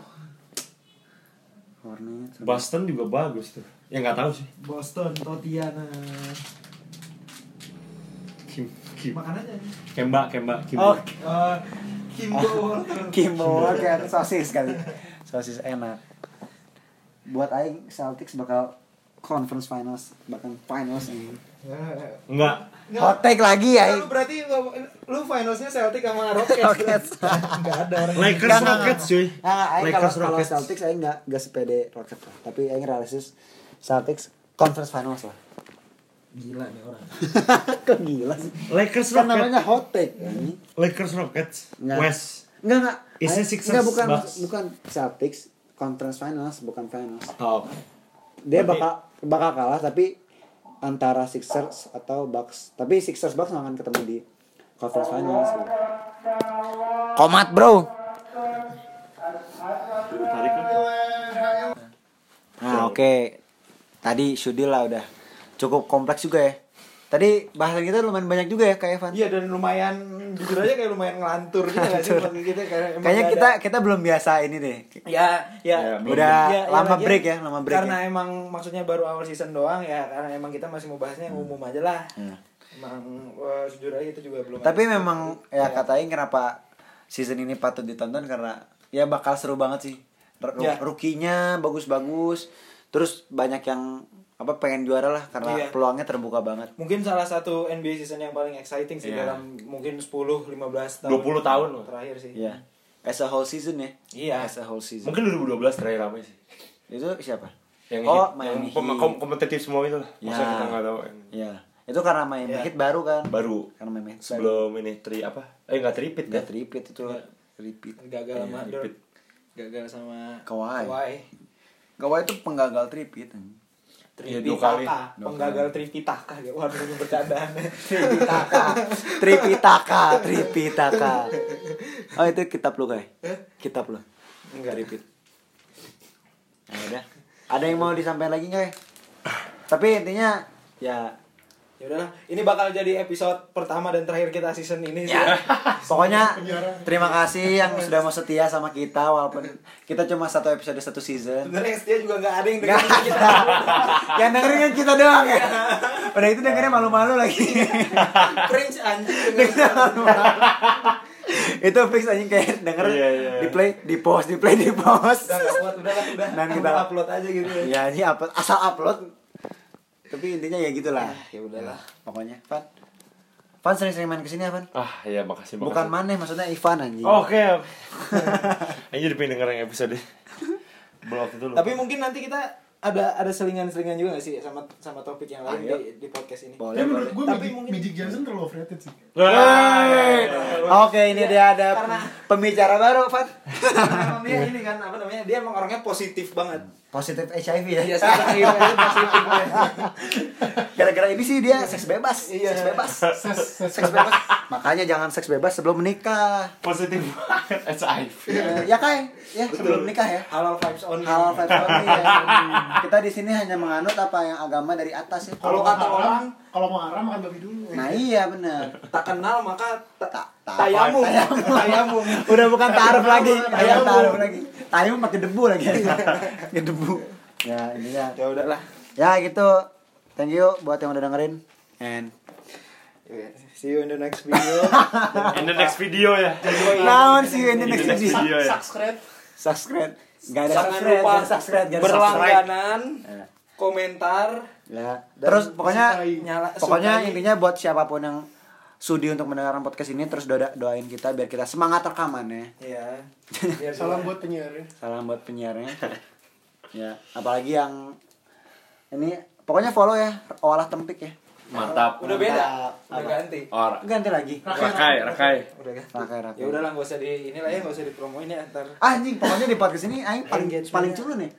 Speaker 1: Hornets.
Speaker 3: Boston juga bagus tuh. Ya nggak tahu sih.
Speaker 2: Boston, Totiana.
Speaker 3: Kim, Kim.
Speaker 2: Makan aja.
Speaker 3: Kemba, Kemba, Kim.
Speaker 1: Oh,
Speaker 2: Uh, Kimbo.
Speaker 1: Kimbo Walker sosis kali. Sosis enak. Buat aing Celtics bakal conference finals, bahkan finals ini.
Speaker 2: Ya,
Speaker 3: Enggak.
Speaker 1: Hot take lagi ya.
Speaker 2: Lu berarti lu, finalsnya Celtic sama Rockets.
Speaker 1: Rockets.
Speaker 2: Enggak ada orang.
Speaker 3: Lakers
Speaker 1: Nggak, nggak,
Speaker 3: Rockets cuy.
Speaker 1: Nah, kalau
Speaker 3: Lakers
Speaker 1: kalau
Speaker 3: Rockets.
Speaker 1: Celtics aing nggak nggak sepede Rockets lah. Tapi aing realistis Celtics conference finals lah.
Speaker 2: Gila nih orang. <laughs>
Speaker 1: Kok gila sih?
Speaker 3: Lakers
Speaker 1: Kan
Speaker 3: Rockets.
Speaker 1: namanya hot take. ini.
Speaker 3: Lakers Rockets.
Speaker 1: Nggak.
Speaker 3: West.
Speaker 1: Enggak enggak.
Speaker 3: Is it
Speaker 1: Aing-
Speaker 3: Sixers,
Speaker 1: Enggak bukan
Speaker 3: Bucks?
Speaker 1: bukan Celtics conference finals bukan finals.
Speaker 3: Oh.
Speaker 1: Dia
Speaker 3: Tapi-
Speaker 1: bakal bakal kalah tapi antara Sixers atau Bucks. Tapi Sixers Bucks nggak akan ketemu di conference finals. Komat bro. Nah oke. Tadi Shudil lah udah cukup kompleks juga ya. Tadi bahasan kita lumayan banyak juga ya kayak Evan.
Speaker 2: Iya dan lumayan jujur aja kayak lumayan ngelantur gitu gak sih bagi kita kayak
Speaker 1: Kayaknya kita
Speaker 2: ada-
Speaker 1: kita belum biasa ini deh.
Speaker 2: ya ya,
Speaker 3: Ya.
Speaker 1: Udah lama
Speaker 2: lagian
Speaker 1: break ya, lama break
Speaker 2: karena
Speaker 1: ya.
Speaker 2: emang maksudnya baru awal season doang ya karena emang kita masih mau bahasnya yang umum aja lah
Speaker 1: Ya.
Speaker 2: emang wah, jujur aja kita juga belum
Speaker 1: Tapi
Speaker 2: ada-
Speaker 1: memang ya katain kenapa season ini patut ditonton karena ya bakal seru banget sih. R-
Speaker 2: Ya.
Speaker 1: Rukinya bagus-bagus. Terus banyak yang apa pengen juara lah karena
Speaker 2: Iya.
Speaker 1: peluangnya terbuka banget.
Speaker 2: mungkin salah satu NBA season yang paling exciting sih
Speaker 3: Iya.
Speaker 2: dalam mungkin 10 15 tahun
Speaker 3: 20 tahun loh.
Speaker 2: terakhir sih
Speaker 1: Iya. As a whole season ya.
Speaker 2: Iya.
Speaker 1: As a whole season.
Speaker 3: Mungkin 2012 terakhir ramai sih.
Speaker 1: Itu siapa?
Speaker 3: Yang
Speaker 1: oh,
Speaker 3: hit,
Speaker 1: Miami
Speaker 3: yang kom- kompetitif semua itu lah.
Speaker 1: Ya.
Speaker 3: Masa kita nggak tahu yang
Speaker 1: Iya. Itu karena Miami
Speaker 2: Iya.
Speaker 1: Heat baru kan.
Speaker 3: baru
Speaker 1: Karena Miami Heat baru.
Speaker 3: sebelum ini tri apa? Eh nggak tripit
Speaker 1: Gak
Speaker 3: kan?
Speaker 1: tripit itu.
Speaker 2: Iya.
Speaker 1: Tripit.
Speaker 2: gagal
Speaker 3: Iya,
Speaker 2: sama
Speaker 3: repeat.
Speaker 2: Dirk gagal sama
Speaker 1: Kawhi.
Speaker 2: Kawhi.
Speaker 1: Kawhi itu penggagal tripit.
Speaker 3: Kali.
Speaker 2: Tripitaka,
Speaker 1: Dua
Speaker 2: penggagal Tripitaka ya. Waduh ini bercandaan. <laughs> Tripitaka.
Speaker 1: Tripitaka, Tripitaka. Oh itu kitab lu kayak? Kitab lu.
Speaker 2: Enggak.
Speaker 1: Tripit. Ya udah. Ada yang mau disampaikan lagi ya? Tapi intinya ya
Speaker 2: Ya udahlah, ini bakal jadi episode pertama dan terakhir kita season ini sih.
Speaker 1: Ya. <laughs> Pokoknya terima kasih yang sudah mau setia sama kita walaupun kita cuma satu episode satu season.
Speaker 2: Sebenarnya yang setia juga nggak ada yang dengerin kita.
Speaker 1: Yang dengerin kan kita doang ya. Udah itu dengernya malu-malu lagi. <laughs>
Speaker 2: Cringe anjing dengerin.
Speaker 1: itu fix aja kayak denger
Speaker 3: Iya, iya.
Speaker 1: di play di post di play di post.
Speaker 2: Udah nggak kuat, udah lah, udah.
Speaker 1: Dan
Speaker 2: Kita <laughs>
Speaker 1: kita-
Speaker 2: upload aja gitu ya.
Speaker 1: ya ini upload asal upload. Tapi intinya ya gitulah.
Speaker 2: Ya udahlah.
Speaker 1: Pokoknya Van. Van sering-sering main ke sini ya Van?
Speaker 3: Ah iya makasih makasih.
Speaker 1: Bukan Maneh maksudnya Ivan anjing.
Speaker 3: Oke. oke. <laughs> Ini jadi pengen denger yang episode blog itu loh.
Speaker 2: Tapi mungkin nanti kita ada ada selingan-selingan juga gak sih sama sama topik yang lain
Speaker 1: Ayo.
Speaker 2: di, di podcast ini?
Speaker 1: Boleh,
Speaker 4: Tapi menurut
Speaker 1: boleh.
Speaker 4: gue
Speaker 2: Tapi
Speaker 4: Magic,
Speaker 2: mungkin-
Speaker 4: Magic Johnson terlalu overrated sih.
Speaker 1: Wey. Oke, ini dia ada
Speaker 2: Karena-
Speaker 1: pembicara baru, Van. <laughs>
Speaker 2: Karena ini kan apa namanya? Dia emang orangnya positif banget.
Speaker 1: Positif HIV ya.
Speaker 2: Iya, positif ya. <laughs>
Speaker 1: Gara-gara ini sih dia seks bebas.
Speaker 2: Iya.
Speaker 1: Seks bebas. Seks bebas. Makanya jangan seks bebas sebelum menikah.
Speaker 3: positif banget HIV.
Speaker 1: Ya, ya Kai, ya sebelum menikah ya.
Speaker 2: Halal vibes only.
Speaker 1: Halal vibes only ya. <laughs> Kita di sini hanya menganut apa yang agama dari atas ya.
Speaker 2: Kalau kata orang
Speaker 4: kalau mau haram makan babi dulu.
Speaker 1: Nah iya benar.
Speaker 2: tak kenal maka ta-
Speaker 1: Ta- ta-
Speaker 2: tayamum.
Speaker 1: tayamum.
Speaker 2: Tayamum.
Speaker 1: Udah bukan taruh lagi,
Speaker 4: Tayamum.
Speaker 1: taruh lagi. Tayamum pakai debu lagi. <laughs> Pakai debu. Ya, intinya.
Speaker 2: Ya udahlah.
Speaker 1: Ya gitu. Thank you buat yang udah dengerin. And
Speaker 2: See you in the next video. <laughs>
Speaker 3: In the next video ya.
Speaker 1: Naon sih ini
Speaker 3: In the
Speaker 1: next
Speaker 3: next
Speaker 1: video.
Speaker 3: video ya.
Speaker 4: Subscribe.
Speaker 1: Subscribe. Gak ada
Speaker 2: Jangan
Speaker 1: subscribe, subscribe,
Speaker 2: berlangganan,
Speaker 1: Ya.
Speaker 2: komentar,
Speaker 1: Ya. Terus pokoknya
Speaker 4: sukai.
Speaker 2: nyala
Speaker 1: pokoknya
Speaker 2: sukai.
Speaker 1: intinya buat siapa pun yang sudi untuk mendengarkan podcast ini terus doa doain kita biar kita semangat rekamannya.
Speaker 2: Iya. <laughs> Biar
Speaker 4: Salam buat penyiarnya.
Speaker 1: Salam buat penyiarnya. ya, apalagi yang ini pokoknya follow ya olah tempik ya.
Speaker 3: Mantap.
Speaker 2: Udah beda. Udah
Speaker 1: Apa?
Speaker 2: ganti.
Speaker 3: Or
Speaker 1: Ganti lagi.
Speaker 3: Rakai, Rakai.
Speaker 2: Udah kan.
Speaker 1: Rakai, rakai.
Speaker 2: Ya udahlah enggak usah di inilah ya enggak usah dipromoin ya ntar.
Speaker 1: Anjing, pokoknya di podcast ini aing paling paling culun nih.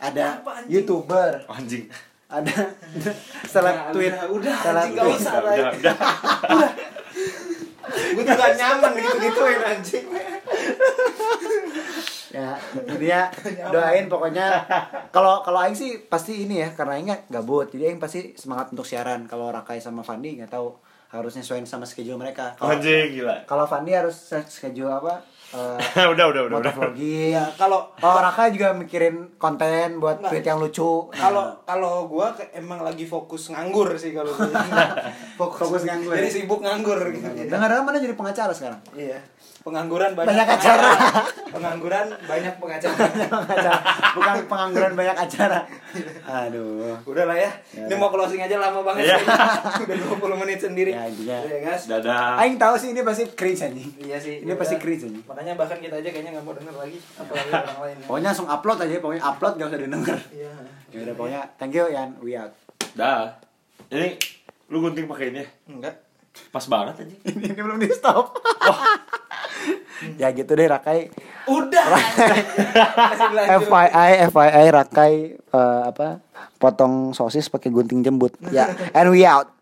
Speaker 1: Ada
Speaker 2: Apa, anjing?
Speaker 1: YouTuber,
Speaker 3: Anjing.
Speaker 1: Ada seleb
Speaker 2: Udah,
Speaker 1: tweet,
Speaker 2: udah, udah,
Speaker 1: seleb
Speaker 2: anjing,
Speaker 1: tweet.
Speaker 2: usah.
Speaker 3: Udah, udah, udah. <laughs>
Speaker 2: Gue juga nyaman gitu-gituin anjing.
Speaker 1: Ya, dia doain pokoknya kalau kalau aing sih pasti ini ya karena aing nggak gabut. Jadi aing pasti semangat untuk siaran. Kalau Rakai sama Fandi nggak tahu harus nyesuaiin sama schedule mereka. Kalau
Speaker 3: Anjing gila.
Speaker 1: kalau Fandi harus schedule apa? Eh, <laughs>
Speaker 3: udah, udah, udah, udah.
Speaker 2: Ya, kalau
Speaker 1: Oh, Raka juga mikirin konten buat tweet yang lucu.
Speaker 2: kalau kalau gua ke- emang lagi fokus nganggur sih kalau gua. <laughs>
Speaker 1: Fokus nganggur.
Speaker 2: Jadi sibuk nganggur gitu.
Speaker 1: Dengar mana jadi pengacara sekarang?
Speaker 2: Iya. Pengangguran banyak,
Speaker 1: Banyak acara. <laughs>
Speaker 2: Pengangguran banyak pengacara.
Speaker 1: Bukan pengangguran banyak acara. Aduh.
Speaker 2: Udah lah ya.
Speaker 1: Ya
Speaker 2: Ini mau closing aja lama banget
Speaker 3: Iya.
Speaker 2: sih. Udah 20 menit sendiri.
Speaker 1: Ya, intinya.
Speaker 2: Iya, guys.
Speaker 3: Dadah.
Speaker 1: Aing tahu sih ini pasti cringe anjing.
Speaker 2: Iya sih.
Speaker 1: Ini pasti
Speaker 2: Udah.
Speaker 1: cringe anjing.
Speaker 2: Makanya bahkan kita aja kayaknya nggak mau denger lagi apalagi orang lain.
Speaker 1: Pokoknya langsung upload aja, pokoknya upload gak usah didengar.
Speaker 2: Iya.
Speaker 1: Ya udah pokoknya thank you Yan, we out.
Speaker 3: Dah. Ini lu gunting pakai ini ya?
Speaker 2: Enggak.
Speaker 3: Pas banget anjing.
Speaker 1: ini, <laughs> ini belum di stop. Ya gitu deh Rakai.
Speaker 2: Udah. Lanjut. <laughs>
Speaker 1: FYI FYI Rakai eh, apa potong sosis pakai gunting jembut. Ya, and we out.